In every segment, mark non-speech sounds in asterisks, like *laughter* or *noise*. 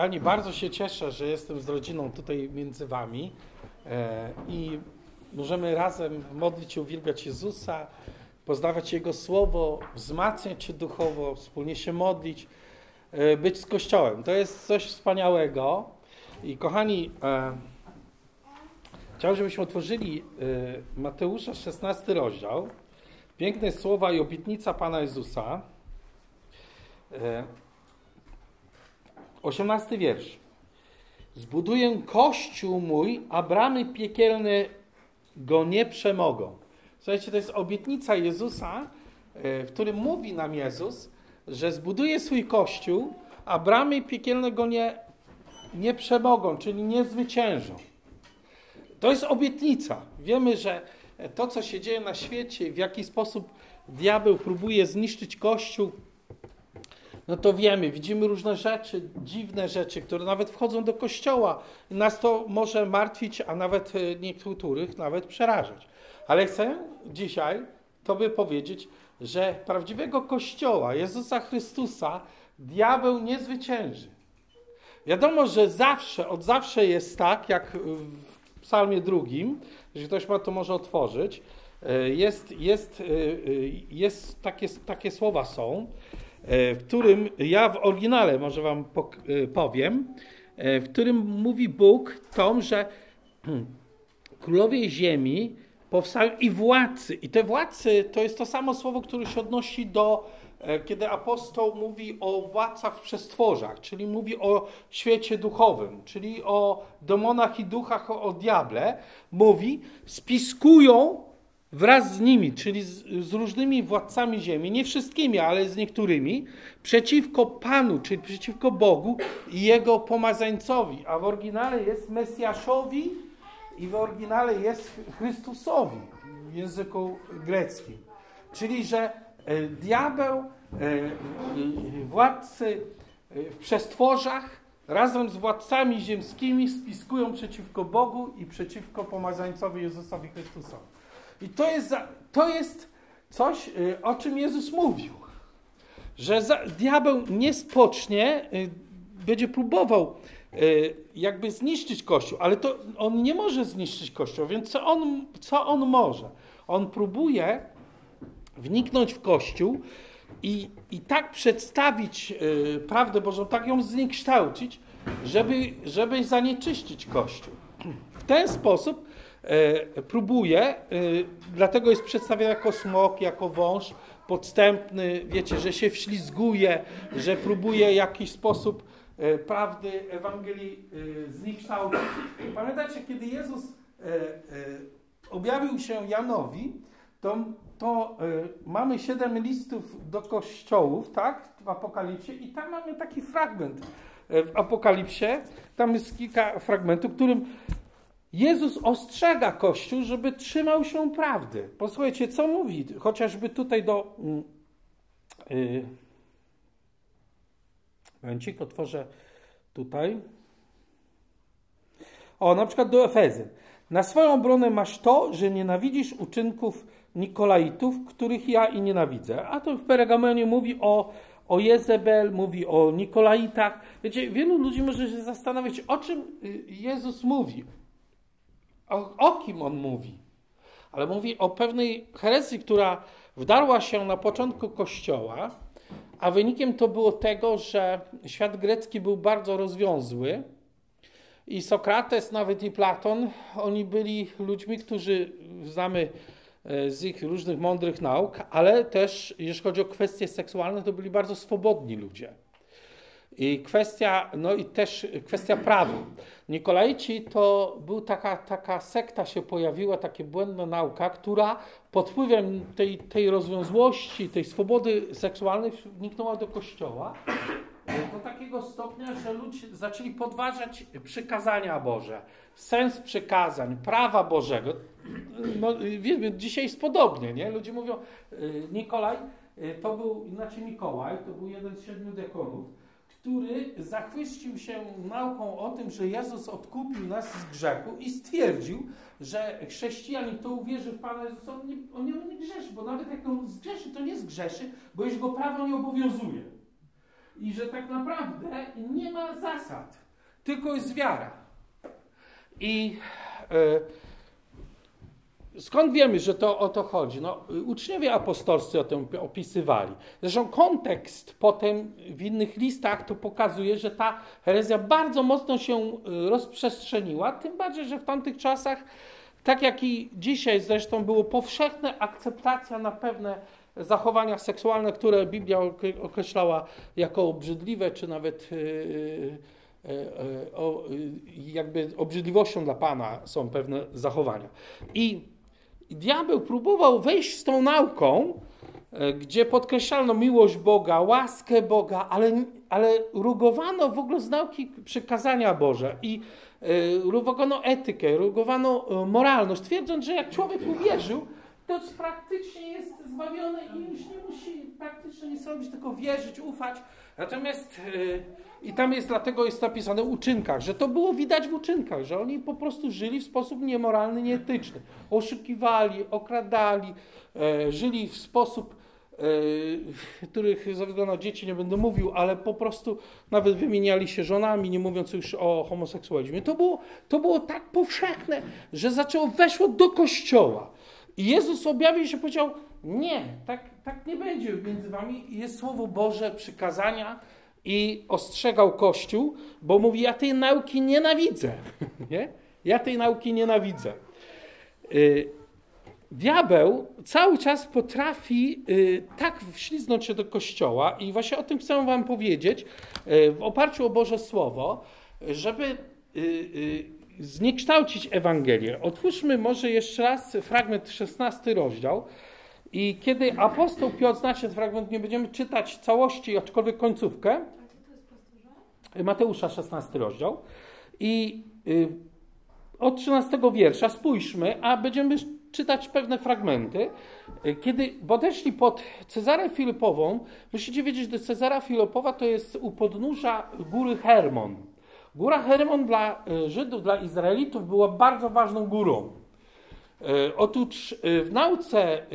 Kochani, bardzo się cieszę, że jestem z rodziną tutaj między Wami e, i możemy razem modlić się, uwielbiać Jezusa, poznawać Jego Słowo, wzmacniać się duchowo, wspólnie się modlić, e, być z Kościołem. To jest coś wspaniałego. I kochani, e, chciałbym, żebyśmy otworzyli Mateusza 16 rozdział. Piękne słowa i obietnica Pana Jezusa. 18 wiersz. Zbuduję kościół mój, a bramy piekielne go nie przemogą. Słuchajcie, to jest obietnica Jezusa, e, w którym mówi nam Jezus, że zbuduje swój kościół, a bramy piekielne go nie, nie przemogą, czyli nie zwyciężą. To jest obietnica. Wiemy, że to, co się dzieje na świecie, w jaki sposób diabeł próbuje zniszczyć Kościół, no to wiemy, widzimy różne rzeczy, dziwne rzeczy, które nawet wchodzą do kościoła. Nas to może martwić, a nawet e, niektórych nawet przerażać. Ale chcę dzisiaj Tobie powiedzieć, że prawdziwego kościoła, Jezusa Chrystusa, diabeł nie zwycięży. Wiadomo, że zawsze, od zawsze jest tak, jak w psalmie drugim, jeśli ktoś ma to może otworzyć, e, jest, jest, e, jest takie, takie słowa są, w którym ja w oryginale może wam e, powiem, e, w którym mówi Bóg tom, że *clears throat* królowie ziemi powstają i władcy. I te władcy to jest to samo słowo, które się odnosi do, kiedy apostoł mówi o władcach w przestworzach, czyli mówi o świecie duchowym, czyli o demonach i duchach, o, o diable. Mówi, spiskują wraz z nimi, czyli z, z, różnymi władcami ziemi, nie wszystkimi, ale z niektórymi, przeciwko Panu, czyli przeciwko Bogu i Jego pomazańcowi. A w oryginale jest Mesjaszowi i w oryginale jest Chrystusowi w języku greckim. Czyli, że e, diabeł, e, władcy e, w przestworzach razem z władcami ziemskimi spiskują przeciwko Bogu i przeciwko pomazańcowi Jezusowi Chrystusowi. I to jest, to jest coś, y, o czym Jezus mówił. Że za, diabeł nie spocznie, y, będzie próbował y, jakby zniszczyć Kościół, ale to on nie może zniszczyć Kościół, więc co on, co on może? On próbuje wniknąć w Kościół i, i tak przedstawić prawdę Bożą, tak ją zniekształcić, żeby, żeby zanieczyścić Kościół. W ten sposób próbuje, e, dlatego jest przedstawiony jako smok, jako wąż podstępny, wiecie, że się wślizguje, że próbuje w jakiś sposób e, prawdy Ewangelii zniekształcić. Pamiętacie, kiedy Jezus objawił się Janowi, to, to mamy siedem listów do kościołów, tak, w Apokalipsie i tam mamy taki fragment w Apokalipsie, tam jest kilka fragmentów, którym Jezus ostrzega Kościół, żeby trzymał się prawdy. Posłuchajcie, co mówi, chociażby tutaj do. Yy, momencik, otworzę tutaj. O, na przykład do Efezy. Na swoją obronę masz to, że nienawidzisz uczynków Nikolaitów, których ja i nienawidzę. A to w Pergamonie mówi o, o Jezebel, mówi o Nikolaitach. Wiecie, wielu ludzi może się zastanawiać, o czym y, Jezus mówi. O, o kim on mówi? Ale mówi o pewnej herezji, która wdarła się na początku Kościoła, a wynikiem to było tego, że świat grecki był bardzo rozwiązły i Sokrates, nawet i Platon, oni byli ludźmi, którzy znamy e, z ich różnych mądrych nauk, ale też, jeśli chodzi o kwestie seksualne, to byli bardzo swobodni ludzie. I kwestia, no i też kwestia prawa. Nikolajci to był taka, taka sekta się pojawiła, taka błędna nauka, która pod wpływem tej, tej rozwiązłości, tej swobody seksualnej wniknęła do kościoła do takiego stopnia, że ludzie zaczęli podważać przykazania Boże, sens przykazań, prawa Bożego. No, wiemy, dzisiaj jest podobnie, nie? Ludzie mówią, y, Nikolaj y, to był, inaczej Mikołaj, to był jeden z siedmiu dekonów, który zachwycił się nauką o tym, że Jezus odkupił nas z grzechu i stwierdził, że chrześcijanin, kto uwierzy w Pana Jezusa, on nie, on nie, grzeszy, bo nawet jak on zgrzeszy, to nie zgrzeszy, bo już go prawo nie obowiązuje. i że tak naprawdę nie ma zasad, tylko jest wiara. I e, Skąd wiemy, że to o to chodzi? No, uczniowie apostolscy o tym opisywali. Zresztą kontekst potem w innych listach to pokazuje, że ta herezja bardzo mocno się y, rozprzestrzeniła, tym bardziej, że w tamtych czasach, tak jak i dzisiaj zresztą, było powszechna akceptacja na pewne zachowania seksualne, które Biblia określała jako obrzydliwe, czy nawet yy, yy, jakby obrzydliwością dla Pana są pewne zachowania. I i diabeł próbował wejść z tą nauką, e, gdzie podkreślano miłość Boga, łaskę Boga, ale, ale rugowano w ogóle z nauki przykazania Boże i y, rugowano etykę, rugowano e, moralność, twierdząc, że jak człowiek uwierzył, to praktycznie jest zbawiony i już nie musi praktycznie nic robić, tylko wierzyć, ufać. Natomiast yy, i tam jest, dlatego jest napisane uczynkach, że to było widać w uczynkach, że oni po prostu żyli w sposób niemoralny, nieetyczny. Oszukiwali, okradali, e, żyli w sposób, e, których ze względu na dzieci nie będę mówił, ale po prostu nawet wymieniali się żonami, nie mówiąc już o homoseksualizmie. To było, to było tak powszechne, że zaczęło, weszło do kościoła. I Jezus objawił się i powiedział, nie, tak, tak nie będzie między wami. Jest Słowo Boże, przykazania, i ostrzegał Kościół, bo mówi: Ja tej nauki nienawidzę. *laughs* Nie? Ja tej nauki nienawidzę. Y, diabeł cały czas potrafi y, tak wśliznąć się do kościoła, i właśnie o tym chcę Wam powiedzieć y, w oparciu o Boże Słowo, żeby zniekształcić Ewangelię. Otwórzmy może jeszcze raz fragment 16 rozdział. I kiedy apostoł Piotr, znacie ten fragment, nie będziemy czytać całości, aczkolwiek końcówkę. Mateusza 16 rozdział. I y, od 13 wiersza spójrzmy, a będziemy czytać pewne fragmenty. Y, kiedy podeszli pod Cezarę Filipową, musicie wiedzieć, że Cezara Filipowa to jest u podnóża góry Hermon. Góra Hermon dla y, Żydów, dla Izraelitów była bardzo ważną górą. E, otóż e, w nauce e,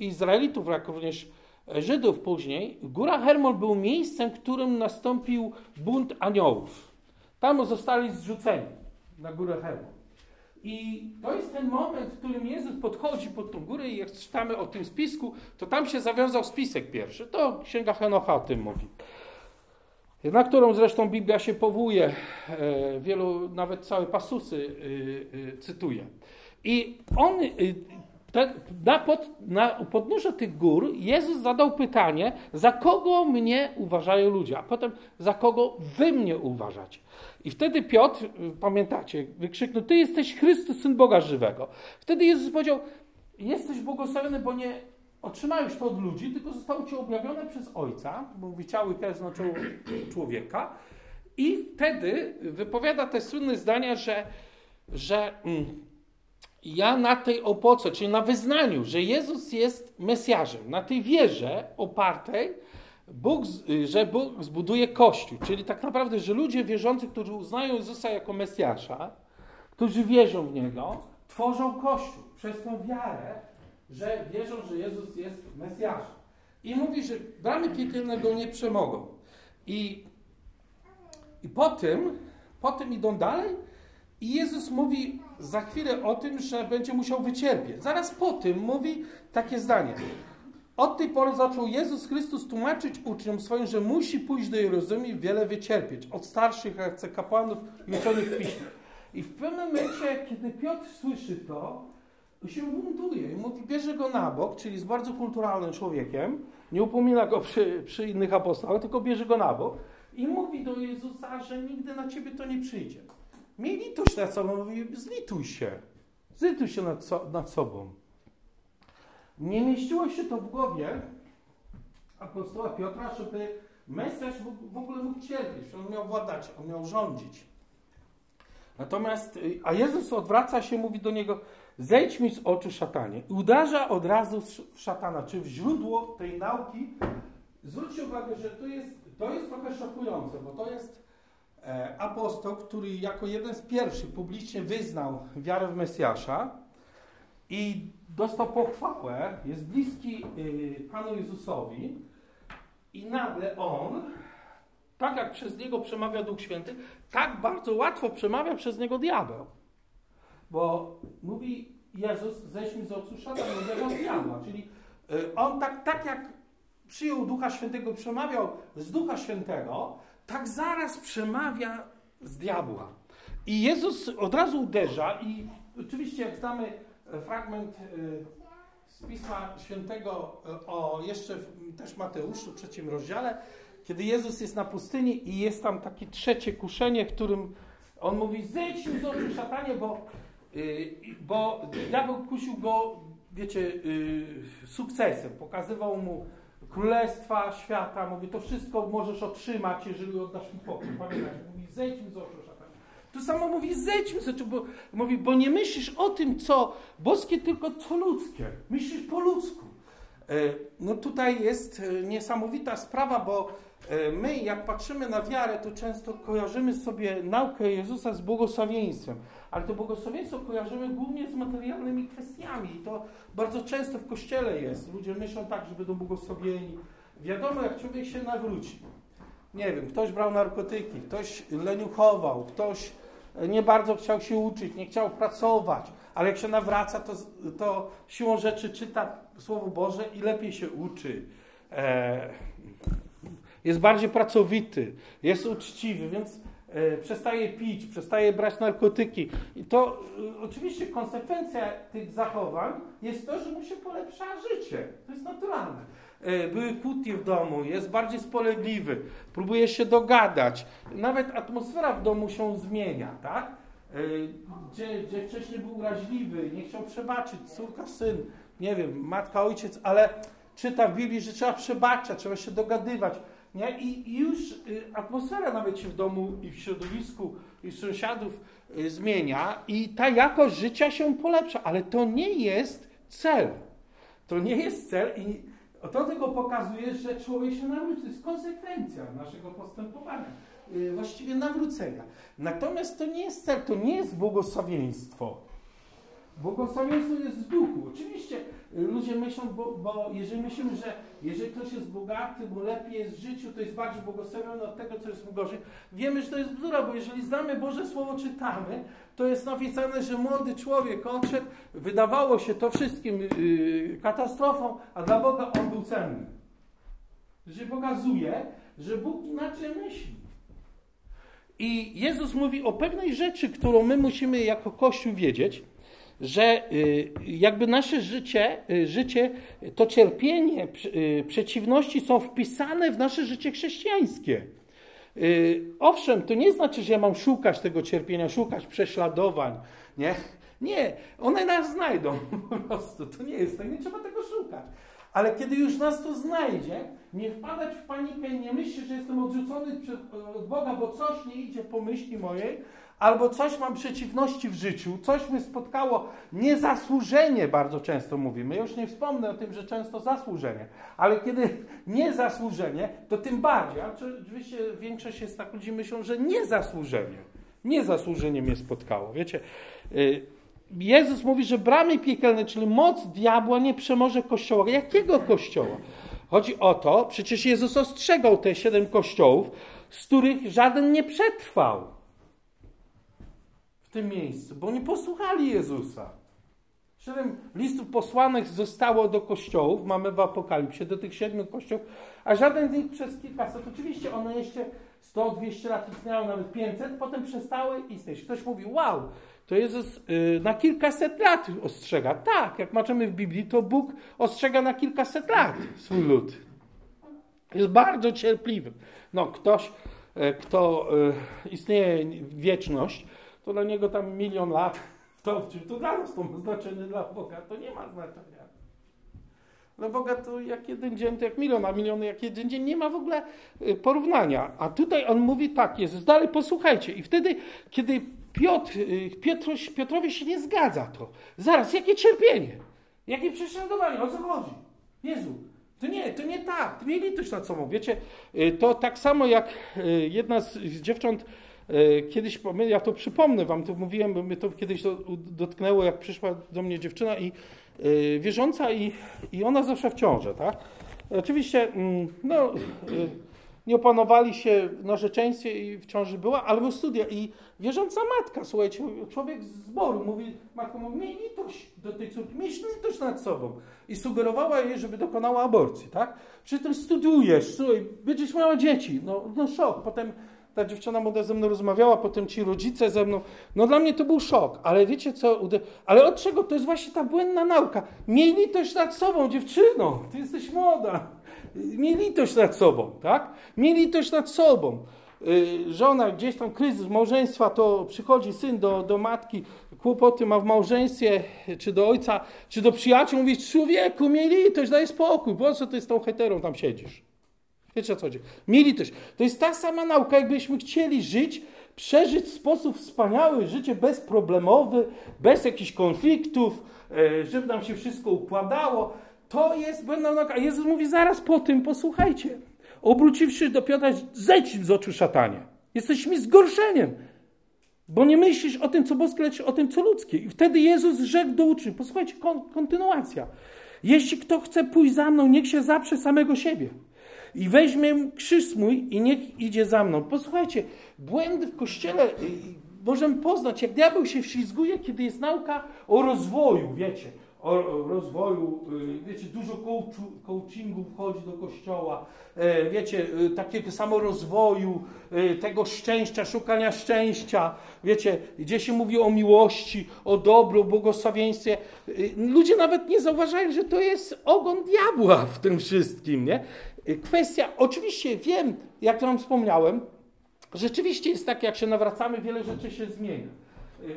Izraelitów, jak również Żydów później, Góra Hermon był miejscem, w którym nastąpił bunt aniołów. Tam zostali zrzuceni na Górę Hermon. I to jest ten moment, w którym Jezus podchodzi pod tą górę i jak czytamy o tym spisku, to tam się zawiązał spisek pierwszy. To Księga Henocha o tym mówi. Na którą zresztą Biblia się powołuje, wielu nawet całe pasusy cytuje. I on, na, pod, na tych gór Jezus zadał pytanie, za kogo mnie uważają ludzie, a potem za kogo wy mnie uważacie. I wtedy Piotr, pamiętacie, wykrzyknął, ty jesteś Chrystus, Syn Boga Żywego. Wtedy Jezus powiedział, jesteś błogosławiony, bo nie otrzymałeś to od ludzi, tylko zostało ci objawione przez Ojca, bo i krew znaczą człowieka. I wtedy wypowiada te słynne zdania, że, że mm, ja na tej opoce, czyli na wyznaniu, że Jezus jest Mesjarzem, na tej wierze opartej, Bóg, że Bóg zbuduje Kościół, czyli tak naprawdę, że ludzie wierzący, którzy uznają Jezusa jako Mesjasza, którzy wierzą w Niego, tworzą Kościół przez tą wiarę, że wierzą, że Jezus jest Mesjaszem. I mówi, że bramy piekielne go nie przemogą. I, i po tym, po tym idą dalej i Jezus mówi za chwilę o tym, że będzie musiał wycierpieć. Zaraz po tym mówi takie zdanie. Od tej pory zaczął Jezus Chrystus tłumaczyć uczniom swoim, że musi pójść do Jerozolimy i wiele wycierpieć. Od starszych arcykapłanów i uczonych w piśmie. I w pewnym momencie, kiedy Piotr słyszy to, się buntuje i mówi, bierze go na bok, czyli jest bardzo kulturalnym człowiekiem, nie upomina go przy, przy innych apostołach, tylko bierze go na bok i mówi do Jezusa, że nigdy na ciebie to nie przyjdzie. Miej litość nad sobą, mówi, zlituj się. Zlituj się nad, so, nad sobą. Nie mieściło się to w głowie apostoła Piotra, żeby Mesjasz w ogóle mógł cierpieć. On miał władać, on miał rządzić. Natomiast, y, a Jezus odwraca się, mówi do niego, zejdź mi z oczu szatanie. Uderza od razu w szatana, czy w źródło tej nauki. Zwróćcie uwagę, że to jest, to jest trochę szokujące, bo to jest E, apostoł, który jako jeden z pierwszych publicznie wyznał wiarę w Mesjasza i dostał pochwałę, jest bliski y, Panu Jezusowi i nagle on tak jak przez niego przemawia Duch Święty, tak bardzo łatwo przemawia przez niego diabeł. Bo mówi Jezus, mi z oczu szatanego diabła. Czyli y, on tak, tak jak przyjął Ducha Świętego, przemawiał z Ducha Świętego, tak zaraz przemawia z diabła. I Jezus od razu uderza i oczywiście jak znamy fragment y, z Pisma Świętego o jeszcze też Mateuszu, trzecim rozdziale, kiedy Jezus jest na pustyni i jest tam takie trzecie kuszenie, w którym on mówi, zejdź z oczu szatanie, bo, bo diabeł kusił go, wiecie, yy, sukcesem. Pokazywał mu królestwa świata, mówi, to wszystko możesz otrzymać, jeżeli oddasz mi pokój. Pamiętasz, mówi, zejdź mi z oczu szatanie. Tu samo mówi, zejdź mi z oczu, bo, mówi, bo nie myślisz o tym, co boskie, tylko co ludzkie. Myślisz po ludzku. Yy, no tutaj jest niesamowita sprawa, bo my, jak patrzymy na wiarę, to często kojarzymy sobie naukę Jezusa z błogosławieństwem, ale to błogosławieństwo kojarzymy głównie z materialnymi kwestiami i to bardzo często w kościele jest. Ludzie myślą tak, że będą błogosławieni. Wiadomo, jak człowiek się nawróci. Nie wiem, ktoś brał narkotyki, ktoś leniuchował, ktoś nie bardzo chciał się uczyć, nie chciał pracować, ale jak się nawraca, to, to siłą rzeczy czyta Słowo Boże i lepiej się uczy. E, jest bardziej pracowity, jest uczciwy, więc e, przestaje pić, przestaje brać narkotyki. I to e, oczywiście konsekwencja tych zachowań jest to, że mu się polepsza życie. To jest naturalne. E, były kłótnie w domu, jest bardziej spolegliwy, próbuje się dogadać. Nawet atmosfera w domu się zmienia, tak? Gdzie, gdzie wcześniej był uraźliwy, nie chciał przebaczyć, córka, syn, nie wiem, matka, ojciec, ale czyta w Biblii, że trzeba przebaczać, trzeba się dogadywać. Nie? I, już y, atmosfera nawet się w domu i w środowisku i sąsiadów y, zmienia i ta jakość życia się polepsza, ale to nie jest cel. To nie jest cel i to tylko pokazuje, że człowiek się nawróci. To jest konsekwencja naszego postępowania, y, właściwie nawrócenia. Natomiast to nie jest cel, to nie jest błogosławieństwo. Błogosławieństwo jest w duchu. Oczywiście ludzie myślą, bo, bo jeżeli myślimy, że jeżeli ktoś jest bogaty, mu lepiej jest w życiu, to jest bardziej błogosławiony od tego, co jest mu gorzej. Wiemy, że to jest bzdura, bo jeżeli znamy Boże Słowo, czytamy, to jest napisane, że młody człowiek odszedł, wydawało się to wszystkim yy, katastrofą, a dla Boga on był cenny. Że pokazuje, że Bóg inaczej myśli. I Jezus mówi o pewnej rzeczy, którą my musimy jako Kościół wiedzieć, że y, jakby nasze życie, y, życie to cierpienie, y, przeciwności są wpisane w nasze życie chrześcijańskie. Owszem, to nie znaczy, że ja mam szukać tego cierpienia, szukać prześladowań, nie? Nie, one nas znajdą *laughs* po prostu. To nie jest tak, nie trzeba tego szukać. Ale kiedy już nas to znajdzie, nie wpadać w panikę i nie myśleć, że jestem odrzucony od Boga, bo coś nie idzie po myśli mojej, albo coś mam przeciwności w życiu, coś mnie spotkało niezasłużenie, bardzo często mówimy. Już nie wspomnę o tym, że często zasłużenie, ale kiedy niezasłużenie, to tym bardziej. Oczywiście większość jest tak, ludzi myślą, że niezasłużenie. Niezasłużenie mnie spotkało. Wiecie, y, Jezus mówi, że bramy piekielne, czyli moc diabła nie przemoże kościoła. Jakiego kościoła? Chodzi o to, przecież Jezus ostrzegał te siedem kościołów, z których żaden nie przetrwał w tym miejscu, bo nie posłuchali Jezusa. Siedem listów posłanych zostało do kościołów, mamy w Apokalipsie, do tych siedmiu kościołów, a żaden z nich przez kilkaset, oczywiście one jeszcze 100, 200 lat istniały, nawet 500, potem przestały istnieć. Ktoś mówi, wow, to Jezus yy, na kilkaset lat ostrzega. Tak, jak maczymy w Biblii, to Bóg ostrzega na kilkaset lat swój lud. Jest bardzo cierpliwy. No, ktoś, yy, kto yy, istnieje wieczność, to dla niego tam milion lat, to, to dla nas to ma znaczenie, dla Boga to nie ma znaczenia. Dla Boga to jak jeden dzień, to jak milion, a miliony jak jeden dzień, nie ma w ogóle y, porównania. A tutaj on mówi tak, jest dalej posłuchajcie. I wtedy, kiedy Piotr, y, Piotrowi się nie zgadza to, zaraz, jakie cierpienie, jakie prześladowanie, o co chodzi? Jezu, to nie, to nie tak, to miej litość nad sobą. Wiecie, y, to tak samo jak jedna z dziewcząt kiedyś, ja to przypomnę wam, to mówiłem, bo mnie to kiedyś dotknęło, jak przyszła do mnie dziewczyna i wierząca i, i ona zawsze w ciąży, tak? Oczywiście, mm, no, nie opanowali się narzeczeństwie i w ciąży była, albo studia. I wierząca matka, słuchajcie, człowiek z zboru mówi, matka mówi, miej litość do tej córki, miej litość nad sobą. I sugerowała jej, żeby dokonała aborcji, tak? Przy tym studiujesz, słuchaj, będziesz miała dzieci. No, no szok. Potem ta dziewczyna młoda ze mną rozmawiała, potem ci rodzice ze mną. No dla mnie to był szok, ale wiecie co? Ale od czego? To jest właśnie ta błędna nauka. Miej litość nad sobą, dziewczyno. Ty jesteś młoda. Miej litość nad sobą, tak? Miej litość nad sobą. Y, żona gdzieś tam kryzys małżeństwa, to przychodzi syn do, do matki, kłopoty ma w małżeństwie, czy do ojca, czy do przyjaciół, mówi, człowieku, miej litość, daj spokój, po co ty z tą heterą tam siedzisz? Wiecie co chodzi? Miej litość. To jest ta sama nauka, jakbyśmy chcieli żyć, przeżyć w sposób wspaniały, życie bezproblemowy, bez jakichś konfliktów, e, żeby nam się wszystko układało. To jest błędna nauka. A Jezus mówi zaraz po tym, posłuchajcie. Obróciwszy do Piotra, zejdź z oczu szatanie. Jesteś mi zgorszeniem. Bo nie myślisz o tym, co boskie, lecz o tym, co ludzkie. I wtedy Jezus rzekł do uczniów. Posłuchajcie, kontynuacja. Jeśli kto chce pójść za mną, niech się zaprze samego siebie. I weźmie krzyż mój i niech idzie za mną. Posłuchajcie, błędy w Kościele y, możemy poznać, jak diabeł się wślizguje, kiedy jest nauka o rozwoju, wiecie o rozwoju, y, wiecie, dużo coachingu wchodzi do kościoła, e, wiecie, y, takiego samorozwoju, y, tego szczęścia, szukania szczęścia, wiecie, gdzie się mówi o miłości, o dobru, błogosławieństwie. Ludzie nawet nie zauważają, że to jest ogon diabła w tym wszystkim, nie? Kwestia, oczywiście wiem, jak wam wspomniałem, rzeczywiście jest tak, jak się nawracamy, wiele rzeczy się zmienia.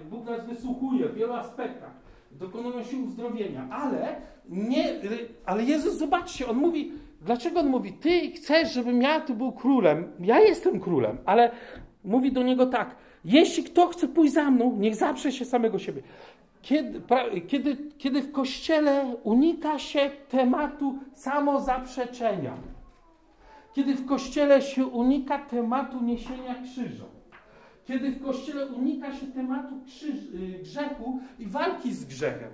Bóg nas wysłuchuje w wielu aspektach dokonują się uzdrowienia, ale nie, ale Jezus, zobaczcie, On mówi, dlaczego On mówi, Ty chcesz, żebym ja tu był królem, ja jestem królem, ale mówi do Niego tak, jeśli kto chce pójść za mną, niech zaprze się samego siebie. Kiedy, pra, kiedy, kiedy w Kościele unika się tematu samozaprzeczenia, kiedy w Kościele się unika tematu niesienia krzyża, kiedy w Kościele unika się tematu y, grzechu i walki z grzechem,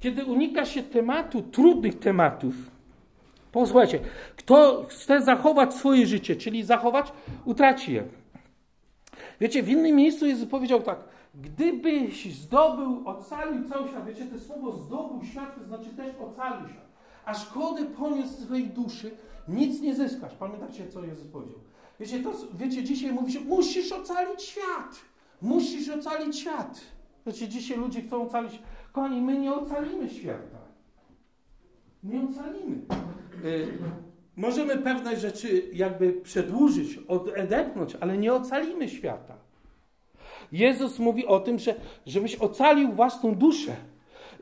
kiedy unika się tematu, trudnych tematów. Posłuchajcie, kto chce zachować swoje życie, czyli zachować, utraci je. Wiecie, w innym miejscu Jezus powiedział tak, gdybyś zdobył, ocalił cały świat, wiecie, to słowo zdobył świat, to znaczy też ocalił świat, a szkody poniósł swojej duszy, nic nie zyskasz. Pamiętacie, co Jezus powiedział? Wiecie, to, wiecie, dzisiaj mówi się, musisz ocalić świat. Musisz ocalić świat. Wiecie, dzisiaj ludzie chcą ocalić. Kochani, my nie ocalimy świata. Nie ocalimy. Y, możemy pewne rzeczy jakby przedłużyć, odepchnąć, ale nie ocalimy świata. Jezus mówi o tym, że żebyś ocalił własną duszę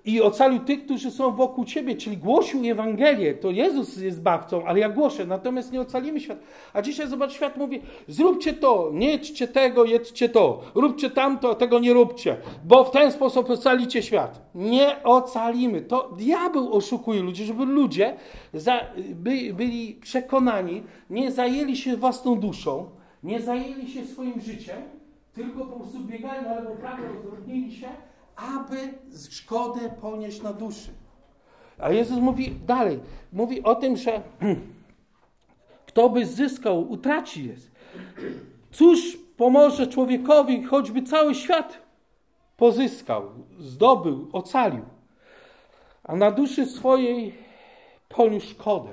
i ocalił tych, którzy są wokół ciebie, czyli głosił Ewangelię. To Jezus jest zbawcą, ale ja głoszę, natomiast nie ocalimy świat. A dzisiaj zobacz, świat mówi, zróbcie to, nie jedźcie tego, jedźcie to, róbcie tamto, tego nie róbcie, bo w ten sposób ocalicie świat. Nie ocalimy. To diabeł oszukuje ludzi, żeby ludzie za, by, byli przekonani, nie zajęli się własną duszą, nie zajęli się swoim życiem, tylko po prostu biegali na lewo prawo, rozróżnili się, aby szkodę ponieść na duszy. A Jezus mówi dalej, mówi o tym, że *clears throat* kto by zyskał, utraci jest. Cóż pomoże człowiekowi, choćby cały świat pozyskał, zdobył, ocalił, a na duszy swojej poniósł szkodę.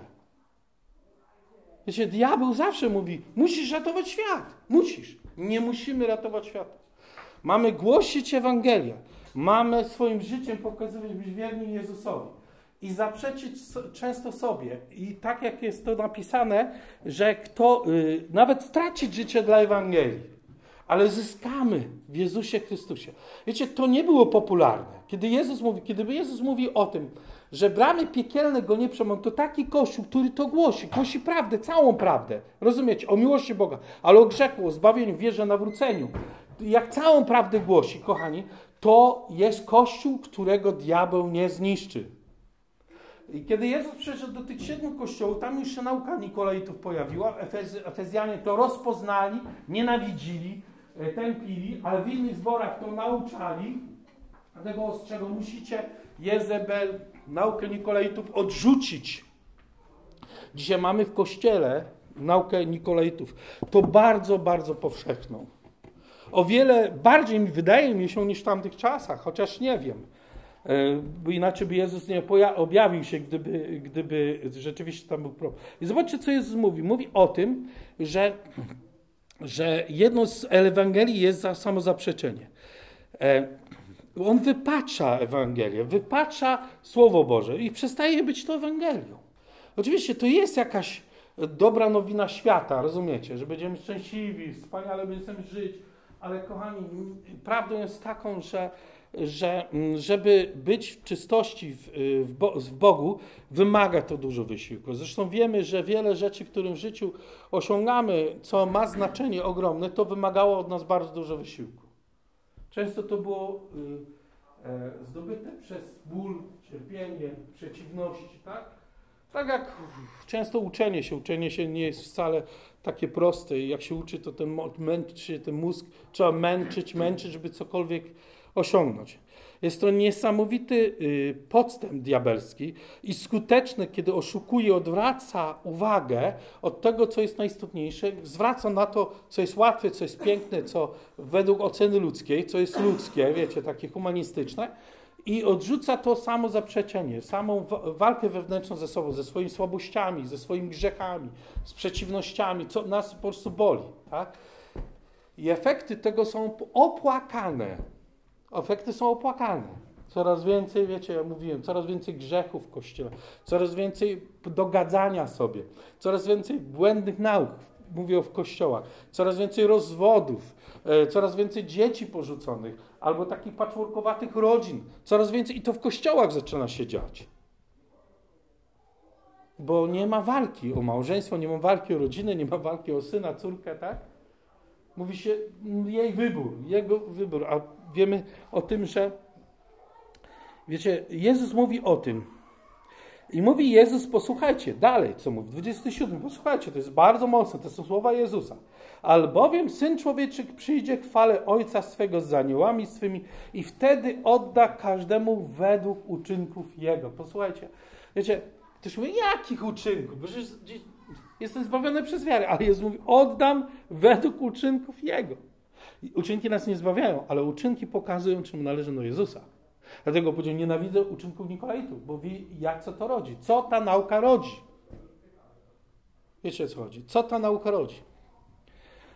Wiecie, diabeł zawsze mówi, musisz ratować świat. Musisz. Nie musimy ratować świata. Mamy głosić Ewangelię. Mamy swoim życiem pokazywać, być wierni Jezusowi. I zaprzeczyć często sobie. I tak jak jest to napisane, że kto y, nawet stracić życie dla Ewangelii, ale zyskamy w Jezusie Chrystusie. Wiecie, to nie było popularne. Kiedy Jezus mówi, kiedy Jezus mówi o tym, że bramy piekielne go nie przemą, to taki Kościół, który to głosi, głosi prawdę, całą prawdę. Rozumiecie? O miłości Boga, ale o grzechu, o zbawieniu, wierze, nawróceniu. Jak całą prawdę głosi, kochani, to jest Kościół, którego diabeł nie zniszczy. I kiedy Jezus przyszedł do tych siedmiu kościołów, tam już się nauka Nikolaitów pojawiła. Efez, Efezjanie to rozpoznali, nienawidzili, e, tępili, ale w innych zborach to nauczali. Dlatego ostrzegam, musicie Jezebel, naukę Nikolaitów odrzucić. Dzisiaj mamy w kościele naukę Nikolaitów. To bardzo, bardzo powszechną. O wiele bardziej mi wydaje mi się niż w tamtych czasach, chociaż nie wiem. E, bo inaczej by Jezus nie objawił się, gdyby, gdyby rzeczywiście tam był problem. I zobaczcie, co Jezus mówi. Mówi o tym, że, że jedną z Ewangelii jest za samozaprzeczenie. E, on wypacza Ewangelię, wypacza Słowo Boże i przestaje być to Ewangelią. Oczywiście to jest jakaś dobra nowina świata, rozumiecie, że będziemy szczęśliwi, wspaniale będziemy żyć, ale kochani, prawdą jest taką, że, że żeby być w czystości w, w, w Bogu, wymaga to dużo wysiłku. Zresztą wiemy, że wiele rzeczy, które w życiu osiągamy, co ma znaczenie ogromne, to wymagało od nas bardzo dużo wysiłku. Często to było y, e, zdobyte przez ból, cierpienie, przeciwności, tak? Tak jak często uczenie się, uczenie się nie jest wcale takie proste. Jak się uczy, to ten, męczy ten mózg trzeba męczyć, męczyć, żeby cokolwiek osiągnąć. Jest to niesamowity y, podstęp diabelski i skuteczny, kiedy oszukuje, odwraca uwagę od tego, co jest najistotniejsze, zwraca na to, co jest łatwe, co jest piękne, co według oceny ludzkiej, co jest ludzkie, wiecie, takie humanistyczne, i odrzuca to samo zaprzeczenie, samą walkę wewnętrzną ze sobą, ze swoimi słabościami, ze swoimi grzechami, z przeciwnościami, co nas po prostu boli. Tak? I efekty tego są opłakane. Efekty są opłakane. Coraz więcej, wiecie, ja mówiłem, coraz więcej grzechów w kościele, coraz więcej dogadzania sobie, coraz więcej błędnych nauk, mówię w kościołach, coraz więcej rozwodów, e, coraz więcej dzieci porzuconych, albo takich patchworkowatych rodzin, coraz więcej i to w kościołach zaczyna się dziać. Bo nie ma walki o małżeństwo, nie ma walki o rodzinę, nie ma walki o syna, córkę, tak? Mówi się jej wybór, jego wybór, a wiemy o tym, że wiecie, Jezus mówi o tym. I mówi Jezus, posłuchajcie, dalej, co mówi, 27, posłuchajcie, to jest bardzo mocne, to są słowa Jezusa. Albowiem Syn Człowieczy przyjdzie chwale Ojca swego z aniołami swymi i wtedy odda każdemu według uczynków Jego. Posłuchajcie, wiecie, ktoś mówi, jakich uczynków? Bo jestem zbawiony przez wiarę, ale Jezus mówi, oddam według uczynków Jego. Uczynki nas nie zbawiają, ale uczynki pokazują, czemu należy do Jezusa. Dlatego powiedział, nienawidzę uczynków Nikolaitów, bo wie, jak co to rodzi. Co ta nauka rodzi? Wiecie, co chodzi? Co ta nauka rodzi?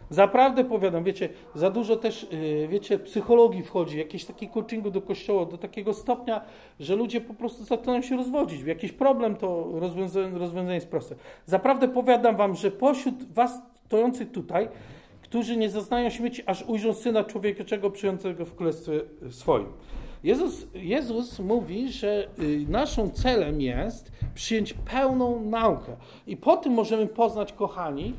Zaprawdę powiadam, wiecie, za dużo też, y, wiecie, psychologii wchodzi, jakieś takie coachingu do kościoła, do takiego stopnia, że ludzie po prostu zaczynają się rozwodzić. Jakiś problem, to rozwiązanie, rozwiązanie jest proste. Zaprawdę powiadam wam, że pośród was stojących tutaj, którzy nie zaznają śmieci, aż ujrzą Syna Człowieczego przyjącego w królestwie swoim. Jezus, Jezus mówi, że y, naszą celem jest przyjąć pełną naukę. I po tym możemy poznać, kochani,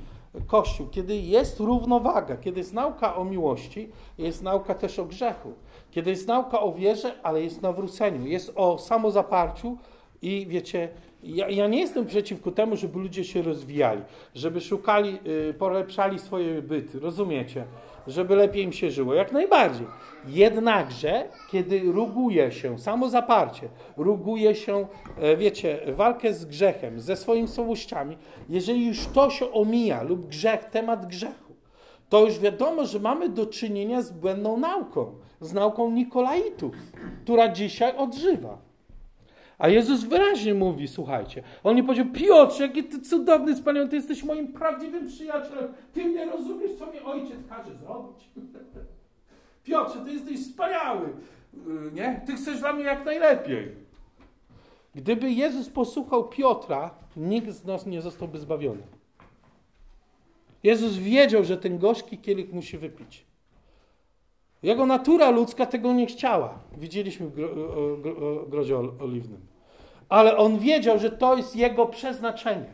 Kościół, kiedy jest równowaga, kiedy jest nauka o miłości, jest nauka też o grzechu, kiedy jest nauka o wierze, ale jest nawróceniu, jest o samozaparciu i wiecie, ja, ja nie jestem przeciwko temu, żeby ludzie się rozwijali, żeby szukali, yy, polepszali swoje byty, rozumiecie? Żeby lepiej im się żyło. Jak najbardziej. Jednakże, kiedy ruguje się, samo zaparcie, ruguje się, e, wiecie, walkę z grzechem, ze swoimi słabościami, jeżeli już to się omija lub grzech, temat grzechu, to już wiadomo, że mamy do czynienia z błędną nauką, z nauką Nikolaitów, która dzisiaj odżywa. A Jezus wyraźnie mówi, słuchajcie, on nie powiedział, Piotrze, jaki ty cudowny, wspaniały, ty jesteś moim prawdziwym przyjacielem, ty nie rozumiesz, co mi ojciec każe zrobić. *laughs* Piotrze, ty jesteś wspaniały, y, nie? Ty chcesz dla mnie jak najlepiej. Gdyby Jezus posłuchał Piotra, nikt z nas nie zostałby zbawiony. Jezus wiedział, że ten gorzki kielich musi wypić. Jego natura ludzka tego nie chciała. Widzieliśmy w grozie oliwnym. Ale on wiedział, że to jest jego przeznaczenie.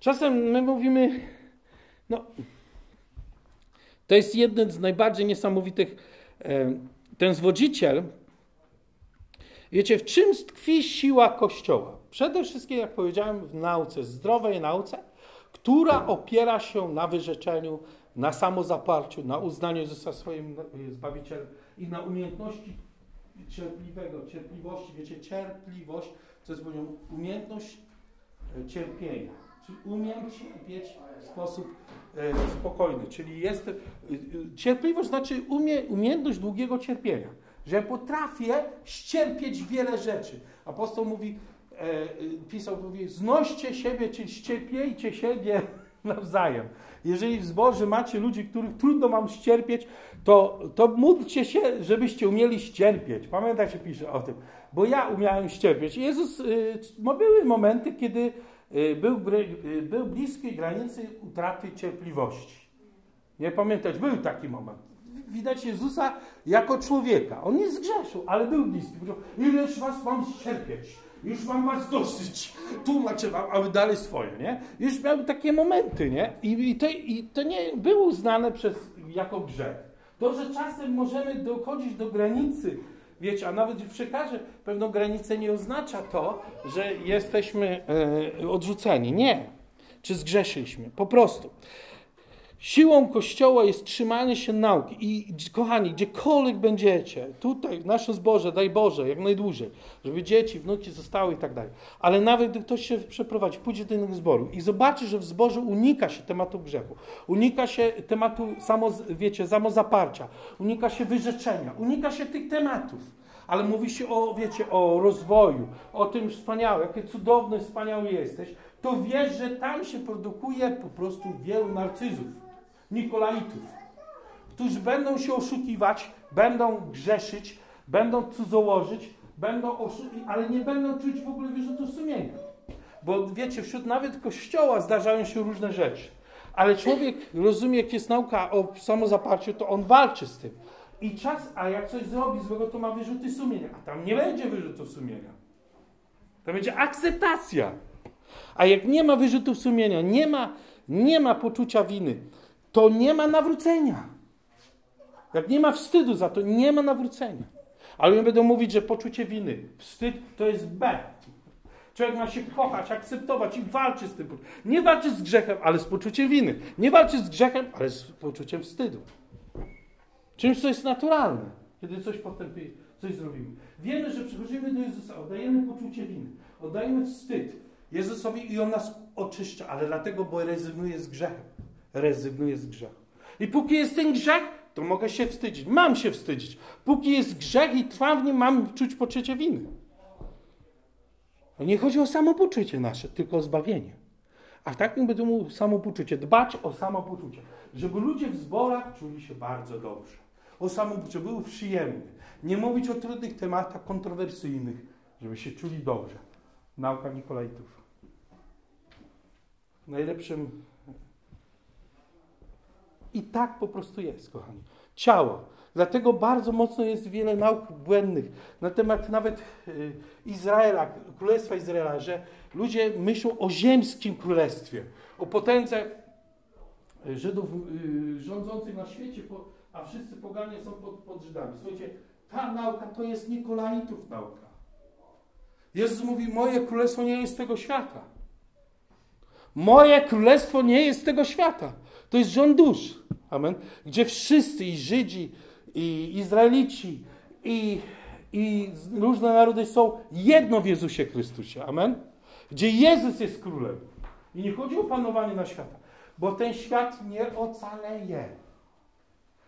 Czasem my mówimy, no, to jest jeden z najbardziej niesamowitych, e, ten zwodziciel, wiecie, w czym tkwi siła Kościoła? Przede wszystkim, jak powiedziałem, w nauce, zdrowej nauce, która opiera się na wyrzeczeniu, na samozaparciu, na uznaniu Jezusa swoim Zbawicielem i na umiejętności cierpliwego, cierpliwości. Wiecie, cierpliwość to jest powiedział, umiejętność e, cierpienia. Czyli umiem cierpieć w sposób e, spokojny. Czyli jest, e, cierpliwość znaczy umie, umiejętność długiego cierpienia. Że potrafię ścierpieć wiele rzeczy. Apostoł mówi, e, pisał, mówi, znoście siebie, czyli ścierpiejcie siebie *laughs* nawzajem. Jeżeli w zborze macie ludzi, których trudno wam ścierpieć, to, to módlcie się, żebyście umieli ścierpieć. Pamiętajcie, pisze o tym. Bo ja umiałem ścierpieć. Jezus, y, były momenty, kiedy y, był, y, był bliskiej granicy utraty cierpliwości. Nie pamiętać, był taki moment. Widać Jezusa jako człowieka. On nie zgrzeszył, ale był bliski. Ileż was mam ścierpieć? Już mam was dosyć. Tłumaczę wam, aby dalej swoje, nie? Już miał takie momenty, nie? I, i, to, I to nie było uznane przez, jako grzech. To, że czasem możemy dochodzić do granicy, wiecie, a nawet w pewną granicę nie oznacza to, że jesteśmy e, odrzuceni. Nie. Czy zgrzeszyliśmy. Po prostu. Siłą Kościoła jest trzymanie się nauki. I kochani, gdziekolwiek będziecie, tutaj w naszym zborze, daj Boże, jak najdłużej, żeby dzieci, wnuki zostały i tak dalej. Ale nawet gdy ktoś się przeprowadzi, pójdzie do innych zborów i zobaczy, że w zborze unika się tematu grzechu, unika się tematu, samo, wiecie, samozaparcia, unika się wyrzeczenia, unika się tych tematów. Ale mówi się o, wiecie, o rozwoju, o tym wspaniałe, jakie cudowny, wspaniały jesteś, to wiesz, że tam się produkuje po prostu wielu narcyzów Nikolaitów, którzy będą się oszukiwać, będą grzeszyć, będą cudzołożyć, będą ale nie będą czuć w ogóle wyrzutu sumienia. Bo wiecie, wśród nawet kościoła zdarzają się różne rzeczy. Ale człowiek rozumie, jak jest nauka o samozaparciu, to on walczy z tym. I czas, a jak coś zrobi złego, to ma wyrzuty sumienia. A tam nie będzie wyrzutów sumienia. To będzie akceptacja. A jak nie ma wyrzutów sumienia, nie ma, nie ma poczucia winy, to nie ma nawrócenia. Jak nie ma wstydu za to, nie ma nawrócenia. Ale oni będą mówić, że poczucie winy, wstyd to jest B. Człowiek ma się kochać, akceptować i walczy z tym. Nie walczy z grzechem, ale z poczuciem winy. Nie walczy z grzechem, ale z poczuciem wstydu. Czymś, co jest naturalne, kiedy coś potem coś zrobimy. Wiemy, że przychodzimy do Jezusa, oddajemy poczucie winy, oddajemy wstyd Jezusowi i On nas oczyszcza, ale dlatego, bo rezygnuje z grzechem rezygnuję z grzechu. I póki jest ten grzech, to mogę się wstydzić. Mam się wstydzić. Póki jest grzech i trwam w nim, mam czuć poczucie winy. No nie chodzi o samopoczucie nasze, tylko o zbawienie. A w takim będę mówił samopoczucie, dbać o samopoczucie. Żeby ludzie w zborach czuli się bardzo dobrze. O samopoczucie, były przyjemne. Nie mówić o trudnych tematach kontrowersyjnych, żeby się czuli dobrze. Nauka Nikolajtów. Najlepszym i tak po prostu jest, kochani. Ciało. Dlatego bardzo mocno jest wiele nauk błędnych na temat nawet y, Izraela, Królestwa Izraela, że ludzie myślą o ziemskim królestwie, o potędze y, Żydów y, rządzących na świecie, a wszyscy poganie są pod, pod Żydami. Słuchajcie, ta nauka to jest Nikolaitów nauka. Jezus mówi, moje królestwo nie jest tego świata. Moje królestwo nie jest tego świata. To jest rząd dusz. Amen. Gdzie wszyscy, i Żydzi, i Izraelici, i, i różne narody są jedno w Jezusie Chrystusie. Amen. Gdzie Jezus jest królem. I nie chodzi o panowanie na świata, bo ten świat nie ocaleje.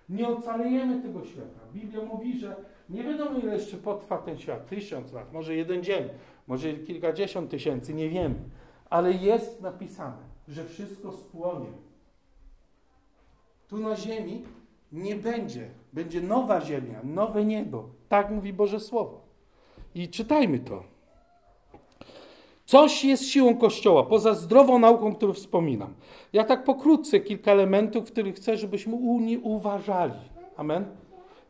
Nie ocalejemy tego świata. Biblia mówi, że nie wiadomo ile jeszcze potrwa ten świat. Tysiąc lat, może jeden dzień, może kilkadziesiąt tysięcy, nie wiemy. Ale jest napisane, że wszystko spłonie tu na ziemi nie będzie. Będzie nowa ziemia, nowe niebo. Tak mówi Boże Słowo. I czytajmy to. Coś jest siłą Kościoła, poza zdrową nauką, którą wspominam. Ja tak pokrótce kilka elementów, których chcę, żebyśmy uważali. Amen.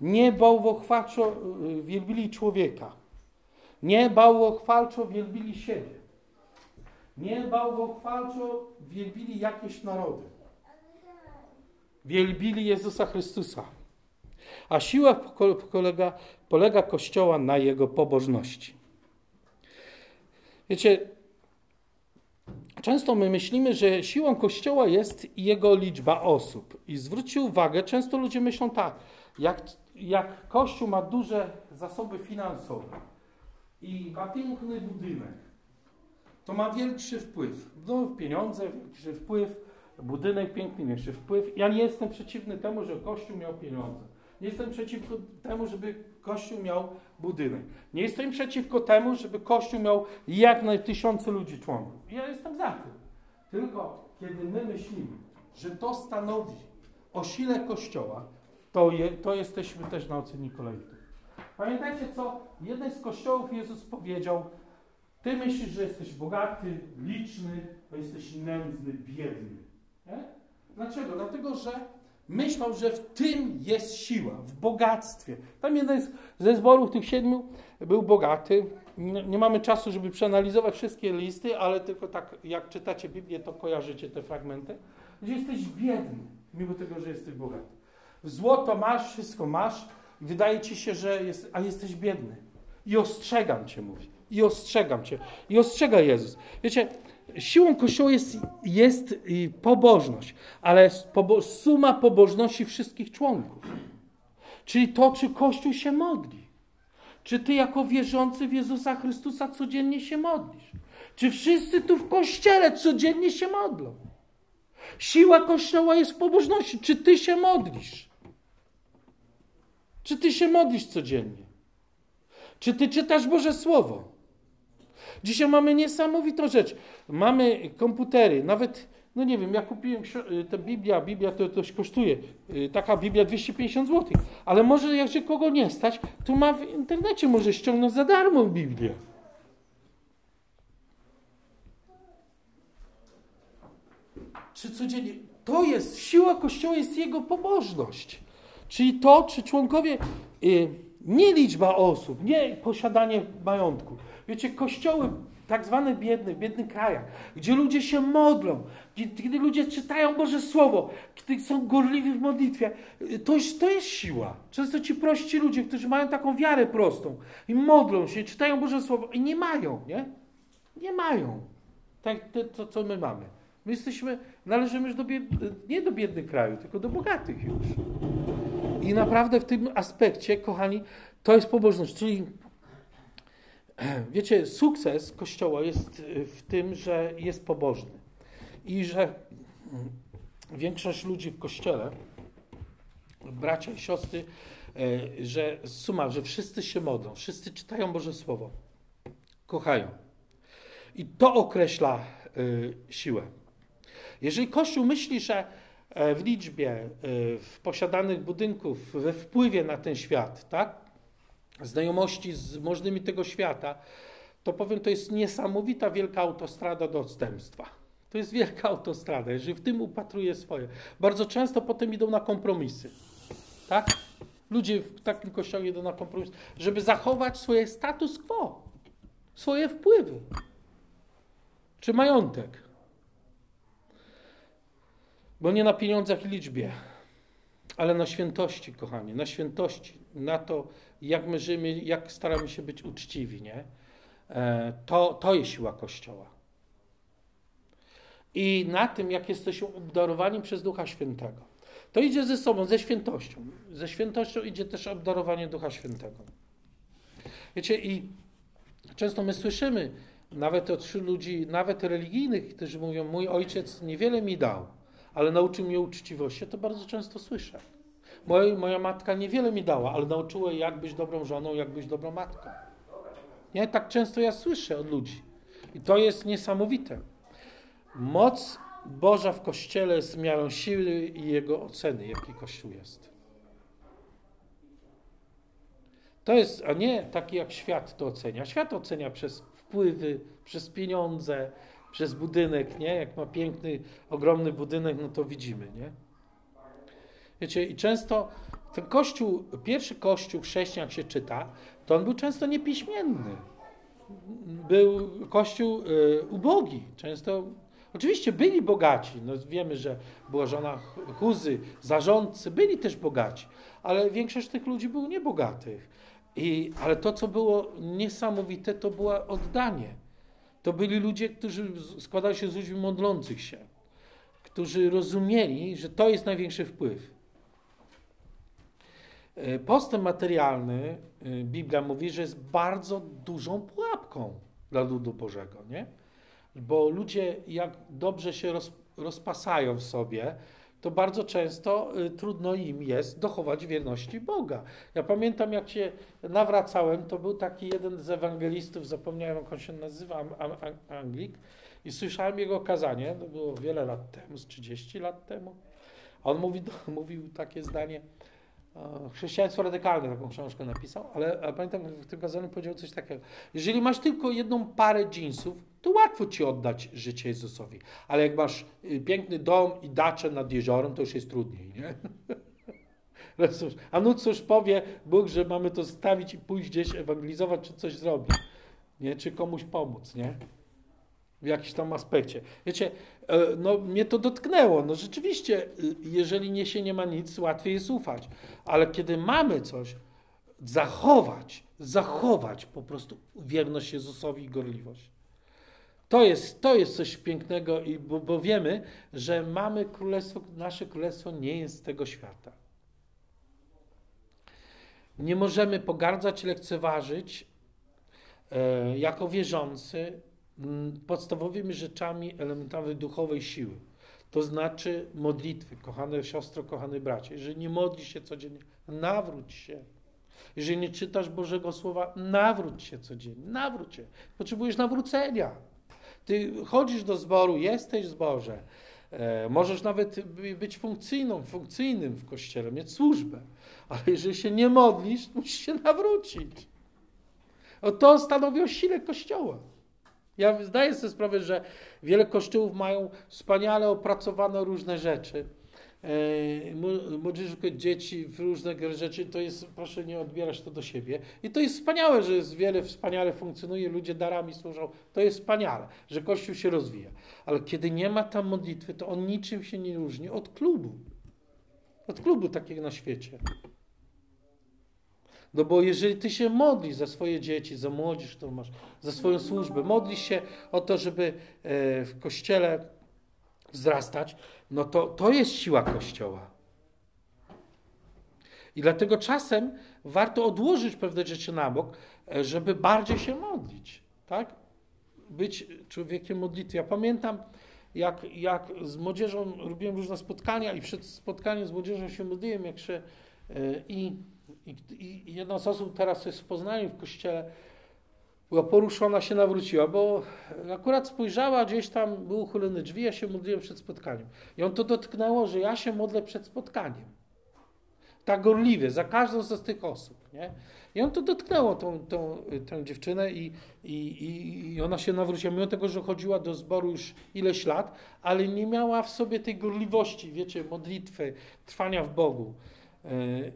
Nie bałwochwalczo y, wielbili człowieka. Nie bałwochwalczo wielbili siebie. Nie bałwochwalczo wielbili jakieś narody wielbili Jezusa Chrystusa. A siła polega, polega Kościoła na jego pobożności. Wiecie, często my myślimy, że siłą Kościoła jest jego liczba osób. I zwróćcie uwagę, często ludzie myślą tak, jak, jak Kościół ma duże zasoby finansowe i ma piękny budynek, to ma większy wpływ. No, pieniądze, większy wpływ, budynek piękny, większy wpływ. Ja nie jestem przeciwny temu, że Kościół miał pieniądze. Nie jestem przeciwko temu, żeby Kościół miał budynek. Nie jestem przeciwko temu, żeby Kościół miał jak naj tysiące ludzi członków. Ja jestem za tym. Tylko kiedy my myślimy, że to stanowi o sile Kościoła, to, je, to jesteśmy też na ocenie Nikolaitów. Pamiętajcie, co jeden z kościołów Jezus powiedział, ty myślisz, że jesteś bogaty, liczny, a jesteś nędzny, biedny. Nie? Dlaczego? Dlatego, że myślał, że w tym jest siła, w bogactwie. Tam jeden ze zborów tych siedmiu był bogaty. Nie mamy czasu, żeby przeanalizować wszystkie listy, ale tylko tak, jak czytacie Biblię, to kojarzycie te fragmenty. Gdzie jesteś biedny, mimo tego, że jesteś bogaty. Złoto masz, wszystko masz, wydaje ci się, że jest, a jesteś biedny. I ostrzegam cię, mówi. I ostrzegam cię. I ostrzega Jezus. Wiecie, siłą Kościoła jest, jest pobożność, ale suma pobożności wszystkich członków. Czyli to, czy Kościół się modli. Czy ty jako wierzący w Jezusa Chrystusa codziennie się modlisz? Czy wszyscy tu w Kościele codziennie się modlą? Siła Kościoła jest w pobożności. Czy ty się modlisz? Czy ty się modlisz codziennie? Czy ty czytasz Boże Słowo? Dzisiaj mamy niesamowitą rzecz. Mamy komputery, nawet, no nie wiem, ja kupiłem y, tę Biblia, Biblia to coś kosztuje, y, taka Biblia 250 zł, ale może jak się kogo nie stać, to ma w internecie, może ściągnąć za darmo Biblię. Czy codziennie? To jest, siła Kościoła jest jego pobożność. Czyli to, czy członkowie, y, nie liczba osób, nie posiadanie majątku. Wiecie, kościoły tak zwane biedne, w biednych krajach, gdzie ludzie się modlą, kiedy ludzie czytają Boże Słowo, kiedy są gorliwi w modlitwie, to to jest siła. Często ci prości ludzie, którzy mają taką wiarę prostą i modlą się, czytają Boże Słowo i nie mają, nie? Nie mają. Tak to co my mamy. My jesteśmy, należymy już do bied, nie do biednych krajów, tylko do bogatych już. I naprawdę w tym aspekcie, kochani, to jest pobożność. Czyli *clears throat* wiecie, sukces Kościoła jest w tym, że jest pobożny. I że większość ludzi w Kościele, bracia i siostry, e, że suma, że wszyscy się modlą, wszyscy czytają Boże Słowo, kochają. I to określa y, siłę. Jeżeli Kościół myśli, że w liczbie, e, w posiadanych budynków, we wpływie na ten świat, tak? Znajomości z możnymi tego świata, to powiem, to jest niesamowita wielka autostrada do odstępstwa. To jest wielka autostrada, jeżeli w tym upatruje swoje. Bardzo często potem idą na kompromisy. Tak? Ludzie w takim kościele idą na kompromis, żeby zachować swoje status quo, swoje wpływy czy majątek. Bo nie na pieniądzach i liczbie, ale na świętości, kochani, na świętości, na to, jak my żyjemy, jak staramy się być uczciwi, nie? E, to, to jest siła Kościoła. I na tym, jak jesteśmy obdarowani przez Ducha Świętego. To idzie ze sobą, ze świętością. Ze świętością idzie też obdarowanie Ducha Świętego. Wiecie, i często my słyszymy, nawet od ludzi, nawet religijnych, którzy mówią: Mój ojciec niewiele mi dał ale nauczył mnie uczciwości. Ja to bardzo często słyszę. Moja, moja matka niewiele mi dała, ale nauczyła jak być dobrą żoną, jak być dobrą matką. Nie, tak często ja słyszę od ludzi. I to jest niesamowite. Moc Boża w Kościele jest miarą siły i jego oceny, jaki Kościół jest. To jest, a nie taki jak świat to ocenia. Świat ocenia przez wpływy, przez pieniądze, przez budynek, nie? Jak ma piękny, ogromny budynek, no to widzimy, nie? Wiecie, i często ten kościół, pierwszy kościół chrześcijan, jak się czyta, to on był często niepiśmienny. Był kościół y, ubogi. Często, oczywiście byli bogaci. No wiemy, że była żona Huzy, zarządcy, byli też bogaci, ale większość tych ludzi było niebogatych. I, ale to, co było niesamowite, to było oddanie to byli ludzie, którzy składali się z ludzi modlących się, którzy rozumieli, że to jest największy wpływ. E, postęp materialny, e, Biblia mówi, że jest bardzo dużą pułapką dla ludu Bożego, nie? Bo ludzie, jak dobrze się roz, rozpasają w sobie, to bardzo często y, trudno im jest dochować wierności Boga. Ja pamiętam, jak się nawracałem, to był taki jeden z ewangelistów, zapomniałem jak on się nazywa, Anglik, i słyszałem jego kazanie, to było wiele lat temu, z 30 lat temu. A on mówi, *laughs* mówił takie zdanie, Chrześcijaństwo radykalne taką książkę napisał, ale, ale pamiętam, w tym kazaniu powiedział coś takiego. Jeżeli masz tylko jedną parę jeansów, to łatwo ci oddać życie Jezusowi. Ale jak masz y, piękny dom i dacze nad jeziorem, to już jest trudniej, nie? *laughs* A no cóż powie Bóg, że mamy to stawić i pójść gdzieś ewangelizować, czy coś zrobić, nie? Czy komuś pomóc, nie? w jakimś tam aspekcie. Wiecie, e, no mnie to dotknęło. No rzeczywiście, y, jeżeli nie się nie ma nic, łatwiej jest ufać. Ale kiedy mamy coś, zachować, zachować po prostu wierność Jezusowi i gorliwość. To jest, to jest coś pięknego, i, bo, bo wiemy, że mamy królestwo, nasze królestwo nie jest z tego świata. Nie możemy pogardzać, lekceważyć e, jako wierzący podstawowymi rzeczami elementami duchowej siły. To znaczy modlitwy, kochane siostro, kochany bracie. Jeżeli nie modlisz się codziennie, nawróć się. Jeżeli nie czytasz Bożego Słowa, nawróć się codziennie, nawróć się. Potrzebujesz nawrócenia. Ty chodzisz do zboru, jesteś w zborze, e, możesz nawet być funkcyjną, funkcyjnym w kościele, mieć służbę, ale jeżeli się nie modlisz, musisz się nawrócić. O to stanowi o sile Kościoła. Ja zdaję sobie sprawę, że wiele kościołów mają wspaniale opracowane różne rzeczy. E, młodzieżówkę dzieci w różne rzeczy, to jest, proszę nie odbierać to do siebie. I to jest wspaniałe, że jest wiele wspaniale funkcjonuje, ludzie darami służą. To jest wspaniale, że Kościół się rozwija. Ale kiedy nie ma tam modlitwy, to on niczym się nie różni od klubu. Od klubu takiego na świecie. No bo jeżeli ty się modlisz za swoje dzieci, za młodzież, którą masz, za swoją służbę, modlisz się o to, żeby e, w kościele wzrastać, no to to jest siła kościoła. I dlatego czasem warto odłożyć pewne rzeczy na bok, e, żeby bardziej się modlić, tak? Być człowiekiem modlitwy. Ja pamiętam, jak, jak z młodzieżą robiłem różne spotkania i przed spotkaniem z młodzieżą się modliłem, jak się e, i i, I, jedna z osób teraz jest w Poznaniu, w kościele, była poruszona, się nawróciła, bo akurat spojrzała gdzieś tam, były uchylone drzwi, ja się modliłem przed spotkaniem. I on to dotknęło, że ja się modlę przed spotkaniem. Tak gorliwie, za każdą z tych osób. Nie? I on to dotknęło tą, tą, dziewczynę i, i, i ona się nawróciła, mimo tego, że chodziła do zboru już ileś lat, ale nie miała w sobie tej gorliwości, wiecie, modlitwy, trwania w Bogu. Yy,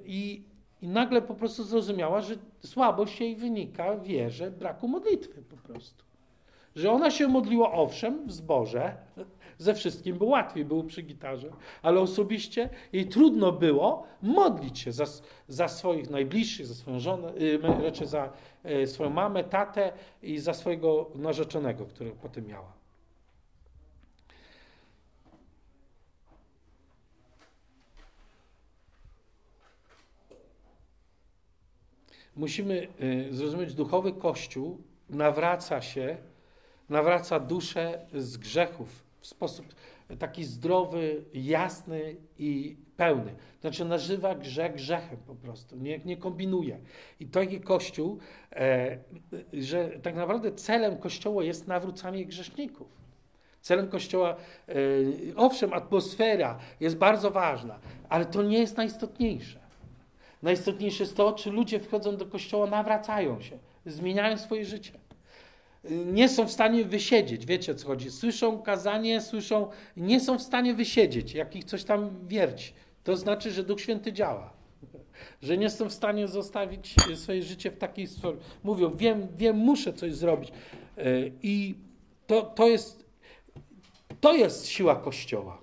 I i nagle po prostu zrozumiała, że słabość jej wynika wierze braku modlitwy po prostu. Że ona się modliła owszem w zborze, ze wszystkim, bo łatwiej było przy gitarze, ale osobiście jej trudno było modlić się za, za swoich najbliższych, za swoją żonę, raczej za e, swoją mamę, tatę i za swojego narzeczonego, którego potem miała. Musimy y, zrozumieć, duchowy Kościół nawraca się, nawraca duszę z grzechów w sposób taki zdrowy, jasny i pełny. Znaczy nażywa grzech grzechem po prostu, nie, nie kombinuje. I taki Kościół, e, że tak naprawdę celem Kościoła jest nawrócanie grzeszników. Celem Kościoła, e, owszem, atmosfera jest bardzo ważna, ale to nie jest najistotniejsze. Najistotniejsze jest to, czy ludzie wchodzą do kościoła, nawracają się, zmieniają swoje życie. Nie są w stanie wysiedzieć, wiecie o co chodzi. Słyszą kazanie, słyszą, nie są w stanie wysiedzieć, jak ich coś tam wierci. To znaczy, że Duch Święty działa. Że nie są w stanie zostawić swoje życie w takiej formie. Mówią, wiem, wiem, muszę coś zrobić. I to, to, jest, to jest siła Kościoła.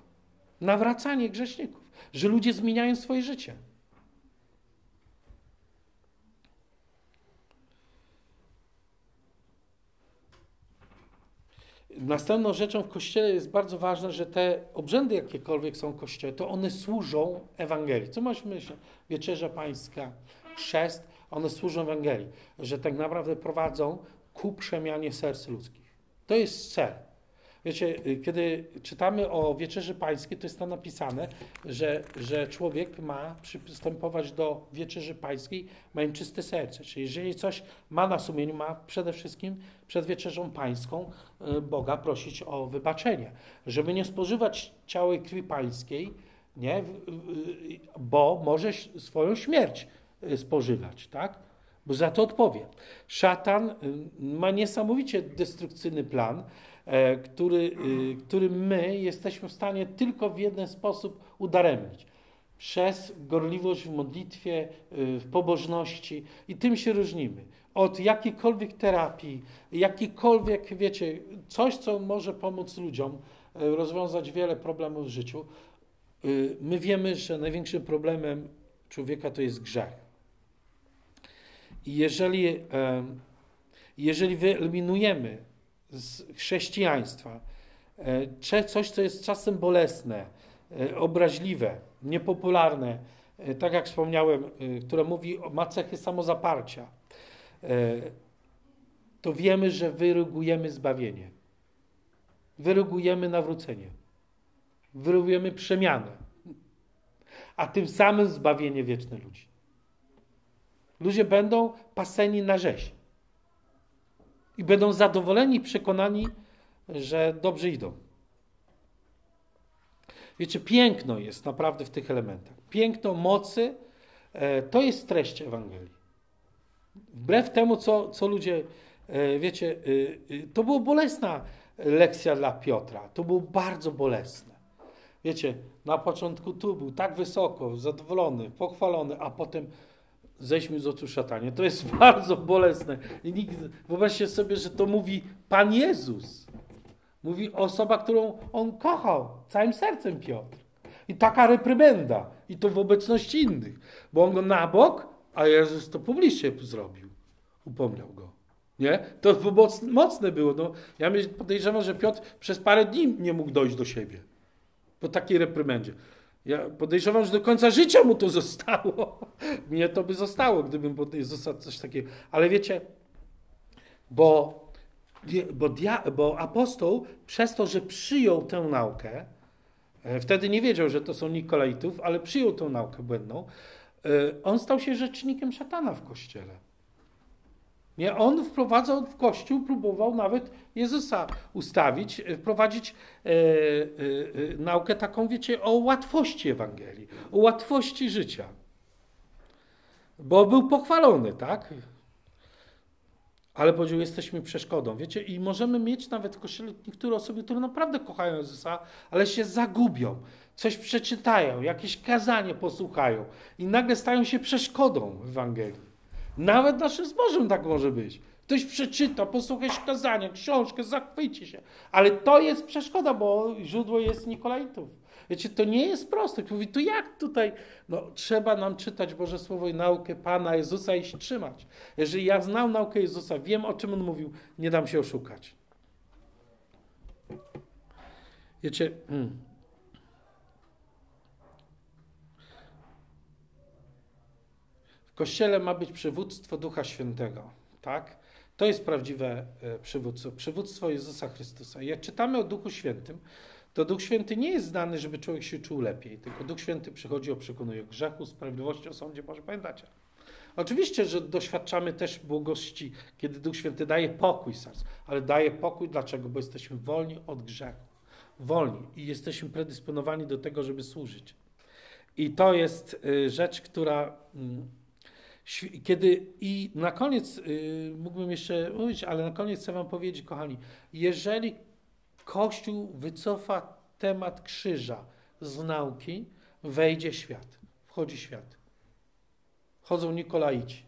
Nawracanie grzeszników. Że ludzie zmieniają swoje życie. Następną rzeczą w Kościele jest bardzo ważne, że te obrzędy jakiekolwiek są w Kościele, to one służą Ewangelii. Co masz myśleć? Wieczerza Pańska, chrzest, one służą Ewangelii. Że tak naprawdę prowadzą ku przemianie serc ludzkich. To jest cel. Wiecie, y, kiedy czytamy o wieczerzy pańskiej, to jest tam napisane, że, że człowiek ma przystępować do wieczerzy pańskiej, mając czyste serce. Czyli jeżeli coś ma na sumieniu, ma przede wszystkim przed wieczerzą pańską y, Boga prosić o wybaczenie. Żeby nie spożywać ciała i krwi pańskiej, nie, y, bo może swoją śmierć spożywać, tak? Bo za to odpowie. Szatan ma niesamowicie destrukcyjny plan, który, y, który my jesteśmy w stanie tylko w jeden sposób udaremnić. Przez gorliwość w modlitwie, y, w pobożności i tym się różnimy. Od jakiejkolwiek terapii, jakikolwiek, wiecie, coś, co może pomóc ludziom e, rozwiązać wiele problemów w życiu. Y, my wiemy, że największym problemem człowieka to jest grzech. I jeżeli, jeżeli wyeliminujemy z chrześcijaństwa, e, coś, co jest czasem bolesne, e, obraźliwe, niepopularne, e, tak jak wspomniałem, które mówi, ma cechy samozaparcia, to wiemy, że wyrugujemy zbawienie. Wyrugujemy nawrócenie. Wyrugujemy przemianę. A tym samym zbawienie wieczne ludzi. Ludzie będą paseni na rzeź i będą zadowoleni, przekonani, że dobrze idą. Wiecie, piękno jest naprawdę w tych elementach. Piękno mocy e, to jest treść Ewangelii. Wbrew temu, co, co ludzie, e, wiecie, e, to była bolesna lekcja dla Piotra. To było bardzo bolesne. Wiecie, na początku tu był tak wysoko, zadowolony, pochwalony, a potem zejdźmy z oczu szatanie. To jest *laughs* bardzo bolesne. I nikt, wyobraźcie sobie, że to mówi Pan Jezus. Mówi osoba, którą on kochał całym sercem Piotr. I taka reprymenda. I to w obecności innych. Bo on go na bok, a Jezus to publicznie zrobił. Upomniał go. Nie? To mocne było. No, ja podejrzewam, że Piotr przez parę dni nie mógł dojść do siebie. Po takiej reprymendzie. Ja podejrzewam, że do końca życia mu to zostało. *laughs* Mnie to by zostało, gdybym został coś takiego. Ale wiecie, bo, bo, dia, bo apostoł przez to, że przyjął tę naukę, e, wtedy nie wiedział, że to są Nikolaitów, ale przyjął tę naukę błędną, e, on stał się rzecznikiem szatana w kościele. Nie, on wprowadzał w kościół, próbował nawet Jezusa ustawić, e, wprowadzić e, e, naukę taką, wiecie, o łatwości Ewangelii, o łatwości życia. Bo był pochwalony, tak? Ale powiedział, jesteśmy przeszkodą, wiecie, i możemy mieć nawet w kościele niektóre osoby, które naprawdę kochają Jezusa, ale się zagubią, coś przeczytają, jakieś kazanie posłuchają i nagle stają się przeszkodą w Ewangelii. Nawet naszym zbożem tak może być. Ktoś przeczyta, posłucha kazania, książkę, zachwyci się. Ale to jest przeszkoda, bo źródło jest Nikolaitów. Wiecie, to nie jest proste. Mówi, to jak tutaj? No, trzeba nam czytać Boże Słowo i naukę Pana Jezusa i się trzymać. Jeżeli ja znam naukę Jezusa, wiem o czym On mówił, nie dam się oszukać. Wiecie, hmm. W Kościele ma być przywództwo Ducha Świętego, tak? To jest prawdziwe e, przywództwo, przywództwo Jezusa Chrystusa. Jak czytamy o Duchu Świętym, to Duch Święty nie jest znany, żeby człowiek się czuł lepiej, tylko Duch Święty przychodzi, o przekonuje o grzechu, sprawiedliwości, o sądzie, może pamiętacie. Oczywiście, że doświadczamy też błogości, kiedy Duch Święty daje pokój sercu, ale daje pokój dlaczego? Bo jesteśmy wolni od grzechu. Wolni i jesteśmy predysponowani do tego, żeby służyć. I to jest y, rzecz, która mm, kiedy i na koniec yy, mógłbym jeszcze mówić, ale na koniec chcę Wam powiedzieć, kochani, jeżeli Kościół wycofa temat krzyża z nauki, wejdzie świat, wchodzi świat. Chodzą Nikolaici.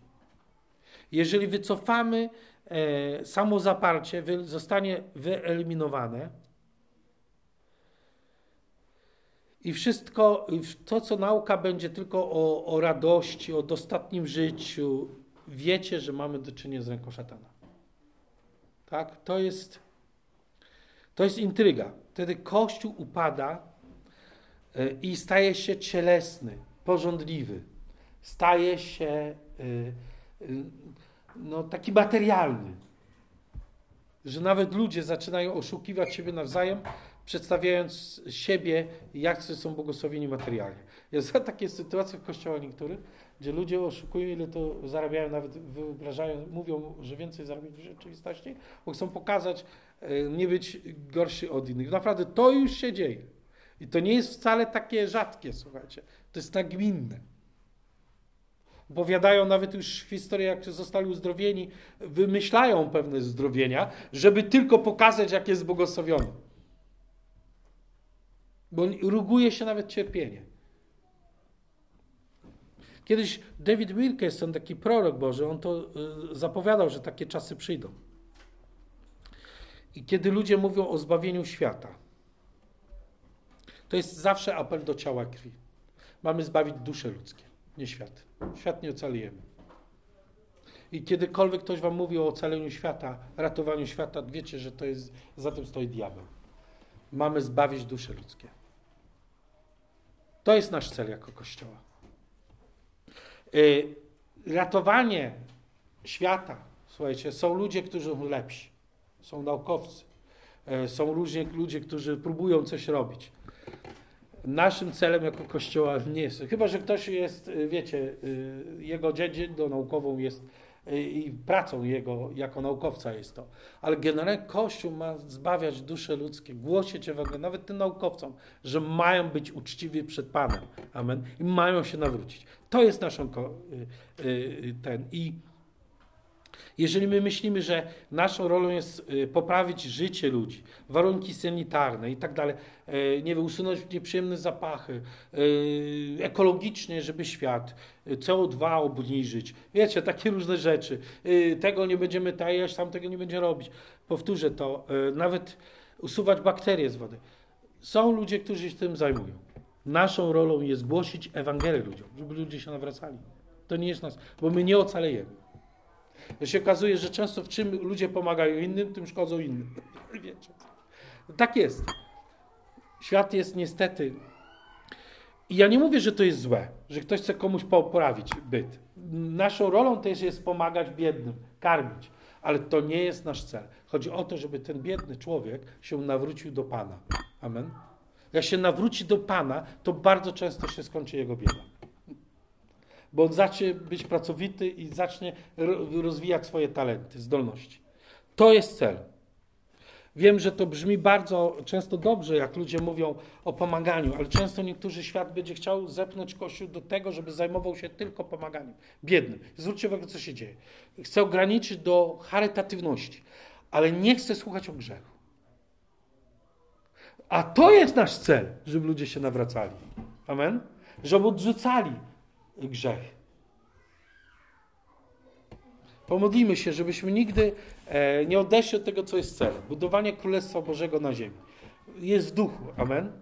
Jeżeli wycofamy e, samozaparcie, wy, zostanie wyeliminowane, I wszystko, to co nauka będzie tylko o, o radości, o dostatnim życiu, wiecie, że mamy do czynienia z ręką szatana. Tak? To jest, to jest intryga. Wtedy Kościół upada e, i staje się cielesny, porządliwy. Staje się e, e, no, taki materialny. Że nawet ludzie zaczynają oszukiwać siebie nawzajem, przedstawiając siebie, jak są błogosławieni materialnie. Jest *laughs* takie sytuacje w kościołach niektórych, gdzie ludzie oszukują, ile to zarabiają, nawet wyobrażają, mówią, że więcej zarabiają w rzeczywistości, bo chcą pokazać, e, nie być gorszy od innych. Naprawdę to już się dzieje. I to nie jest wcale takie rzadkie, słuchajcie. To jest nagminne. Opowiadają nawet już historię, jak zostali uzdrowieni, wymyślają pewne zdrowienia, żeby tylko pokazać, jak jest błogosławiony. Bo ruguje się nawet cierpienie. Kiedyś David Wilkerson, taki prorok Boży, on to y, zapowiadał, że takie czasy przyjdą. I kiedy ludzie mówią o zbawieniu świata, to jest zawsze apel do ciała krwi. Mamy zbawić dusze ludzkie, nie świat. Świat nie ocalejemy. I kiedykolwiek ktoś wam mówi o ocaleniu świata, ratowaniu świata, wiecie, że to jest, za tym stoi diabeł. Mamy zbawić dusze ludzkie. To jest nasz cel jako Kościoła. Y, ratowanie świata, słuchajcie, są ludzie, którzy są lepsi. Są naukowcy. Y, są różni ludzie, którzy próbują coś robić. Naszym celem jako Kościoła nie jest. Chyba, że ktoś jest, y, wiecie, jego dziedzinną naukową jest i pracą jego jako naukowca jest to. Ale generalnie Kościół ma zbawiać dusze ludzkie, głosić Ewangelię, nawet tym naukowcom, że mają być uczciwi przed Panem. Amen. I mają się nawrócić. To jest naszą y, y, ten. I jeżeli my myślimy, że naszą rolą jest y, poprawić życie ludzi, warunki sanitarne i tak dalej, y, nie wiem, usunąć nieprzyjemne zapachy, y, ekologicznie, żeby świat, CO2 obniżyć, wiecie, takie różne rzeczy. Tego nie będziemy tajeć, tamtego nie będzie robić. Powtórzę to, nawet usuwać bakterie z wody. Są ludzie, którzy się tym zajmują. Naszą rolą jest głosić Ewangelię ludziom, żeby ludzie się nawracali. To nie jest nas, bo my nie ocalejemy. To się okazuje, że często w czym ludzie pomagają innym, tym szkodzą innym. *laughs* Wiecie. Tak jest. Świat jest niestety. I ja nie mówię, że to jest złe, że ktoś chce komuś poprawić byt. Naszą rolą też jest pomagać biednym, karmić, ale to nie jest nasz cel. Chodzi o to, żeby ten biedny człowiek się nawrócił do Pana. Amen. Jak się nawróci do Pana, to bardzo często się skończy jego bieda bo zacznie być pracowity i zacznie rozwijać swoje talenty, zdolności. To jest cel. Wiem, że to brzmi bardzo często dobrze, jak ludzie mówią o pomaganiu, ale często niektórzy świat będzie chciał zepnąć Kościół do tego, żeby zajmował się tylko pomaganiem biednym. Zwróćcie uwagę, co się dzieje. Chce ograniczyć do charytatywności, ale nie chce słuchać o grzechu. A to jest nasz cel, żeby ludzie się nawracali. Amen? Żeby odrzucali grzech. Pomodlimy się, żebyśmy nigdy e, nie odeszli od tego, co jest celem. Budowanie Królestwa Bożego na ziemi. Jest w duchu. Amen.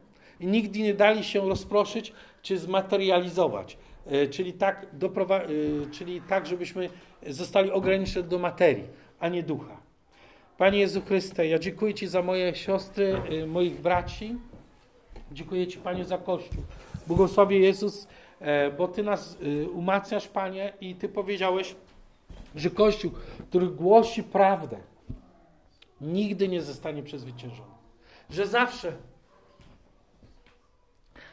I nigdy nie dali się rozproszyć czy zmaterializować. E, czyli, tak e, czyli tak, żebyśmy zostali ograniczeni do materii, a nie ducha. Panie Jezu Chryste, ja dziękuję Ci za moje siostry, moich braci. Dziękuję Ci, Panie, za Kościół. Błogosławię Jezus bo Ty nas y, umacniasz, Panie, i Ty powiedziałeś, że Kościół, który głosi prawdę, nigdy nie zostanie przezwyciężony. Że zawsze,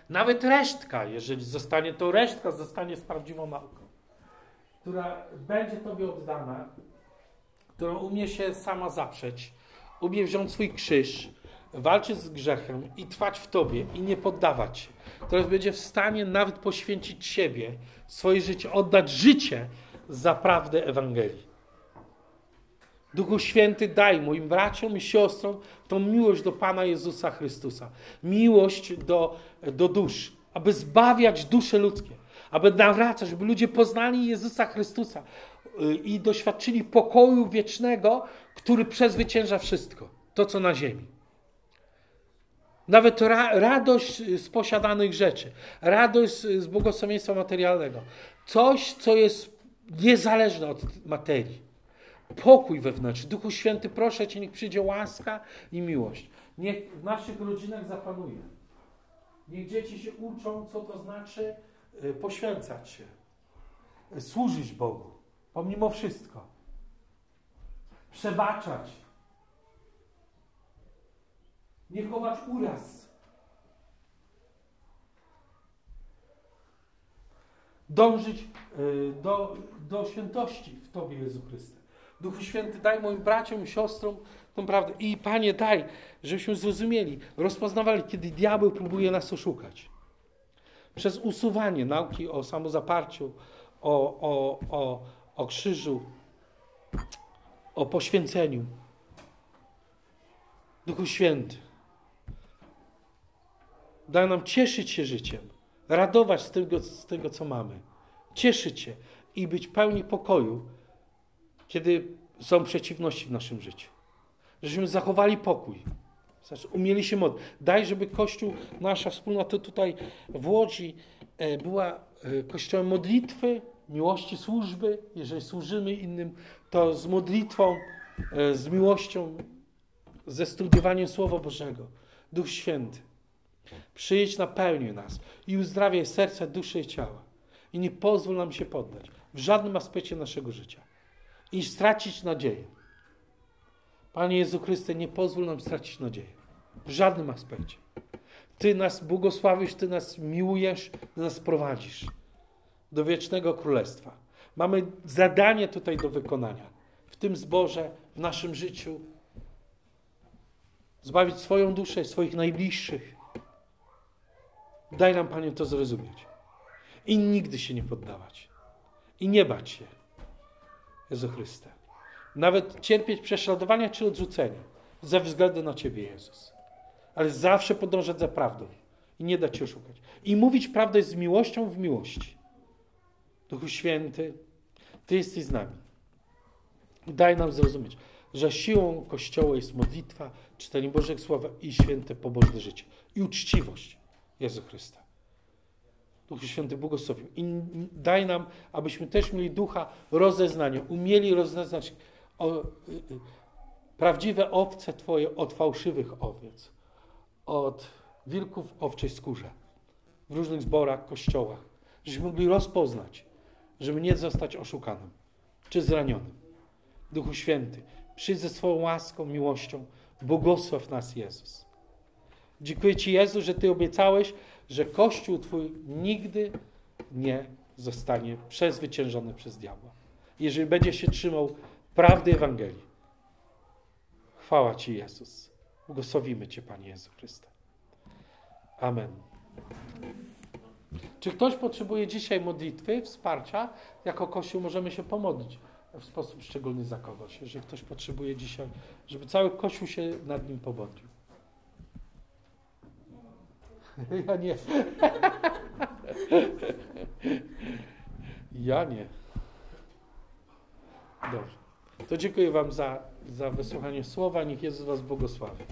nawet resztka, jeżeli zostanie, to resztka zostanie z prawdziwą nauką, która będzie Tobie oddana, która umie się sama zaprzeć, umie wziąć swój krzyż, walczyć z grzechem i trwać w Tobie i nie poddawać się która będzie w stanie nawet poświęcić siebie, swoje życie, oddać życie za prawdę Ewangelii. Duchu Święty, daj moim braciom i siostrom tą miłość do Pana Jezusa Chrystusa, miłość do, do dusz, aby zbawiać dusze ludzkie, aby nawracać, żeby ludzie poznali Jezusa Chrystusa y, i doświadczyli pokoju wiecznego, który przezwycięża wszystko, to co na ziemi. Nawet ra radość z posiadanych rzeczy, radość z błogosławieństwa materialnego. Coś, co jest niezależne od materii. Pokój wewnętrzny. Duchu Święty, proszę Cię, niech przyjdzie łaska i miłość. Niech w naszych rodzinach zapanuje. Niech dzieci się uczą, co to znaczy y, poświęcać się, służyć Bogu, pomimo wszystko. Przebaczać, nie chować uraz. Dążyć y, do, do świętości w Tobie, Jezu Chryste. Duchu Święty, daj moim braciom siostrom tą prawdę. I Panie, daj, żebyśmy zrozumieli, rozpoznawali, kiedy diabeł próbuje nas oszukać. Przez usuwanie nauki o samozaparciu, o, o, o, o krzyżu, o poświęceniu. Duchu Święty, daj nam cieszyć się życiem, radować z tego, z tego co mamy, cieszyć się i być pełni pokoju, kiedy są przeciwności w naszym życiu. Żebyśmy zachowali pokój. Znaczy, umieli się modlić. Daj, żeby Kościół, nasza wspólnota tutaj w Łodzi e, była e, kościołem modlitwy, miłości służby. Jeżeli służymy innym, to z modlitwą, e, z miłością, ze studiowaniem Słowa Bożego. Duch Święty, przyjedź napełnił nas i uzdrawiaj serca, duszę i ciała. I nie pozwól nam się poddać w żadnym aspekcie naszego życia i stracić nadzieję. Panie Jezu Chryste, nie pozwól nam stracić nadziei. W żadnym aspekcie. Ty nas błogosławisz, Ty nas miłujesz, Ty nas prowadzisz do wiecznego królestwa. Mamy zadanie tutaj do wykonania. W tym zborze, w naszym życiu. Zbawić swoją duszę, swoich najbliższych. Daj nam, Panie, to zrozumieć. I nigdy się nie poddawać. I nie bać się. Jezu Chryste. Nawet cierpieć prześladowania czy odrzucenie ze względu na Ciebie, Jezus. Ale zawsze podążać za prawdą i nie dać się oszukać. I mówić prawdę z miłością w miłości. Duchu Święty, Ty jesteś z nami. Daj nam zrozumieć, że siłą Kościoła jest modlitwa, czytanie Bożego Słowa i święte pobożne życie. I uczciwość Jezu Chrysta. Duchu Święty błogosławił. I daj nam, abyśmy też mieli ducha rozeznania, umieli rozeznać o, y, y, prawdziwe owce Twoje od fałszywych owiec, od wilków w owczej skórze, w różnych zborach, kościołach, żebyśmy mogli rozpoznać, żeby nie zostać oszukanym czy zranionym. Duchu Święty, przyjdź ze swoją łaską, miłością, błogosław nas Jezus. Dziękuję Ci Jezu, że Ty obiecałeś, że Kościół Twój nigdy nie zostanie przezwyciężony przez diabła. Jeżeli będzie się trzymał prawdy Ewangelii. Chwała Ci, Jezus. Błogosławimy Cię, Panie Jezu Chryste. Amen. Czy ktoś potrzebuje dzisiaj modlitwy, wsparcia? Jako Kościół możemy się pomodlić w sposób szczególny za kogoś. Jeżeli ktoś potrzebuje dzisiaj, żeby cały Kościół się nad nim pomodlił. *laughs* Ja nie. Ja nie. Dobrze. To dziękuję Wam za, za wysłuchanie słowa. Niech Jezus Was błogosławi.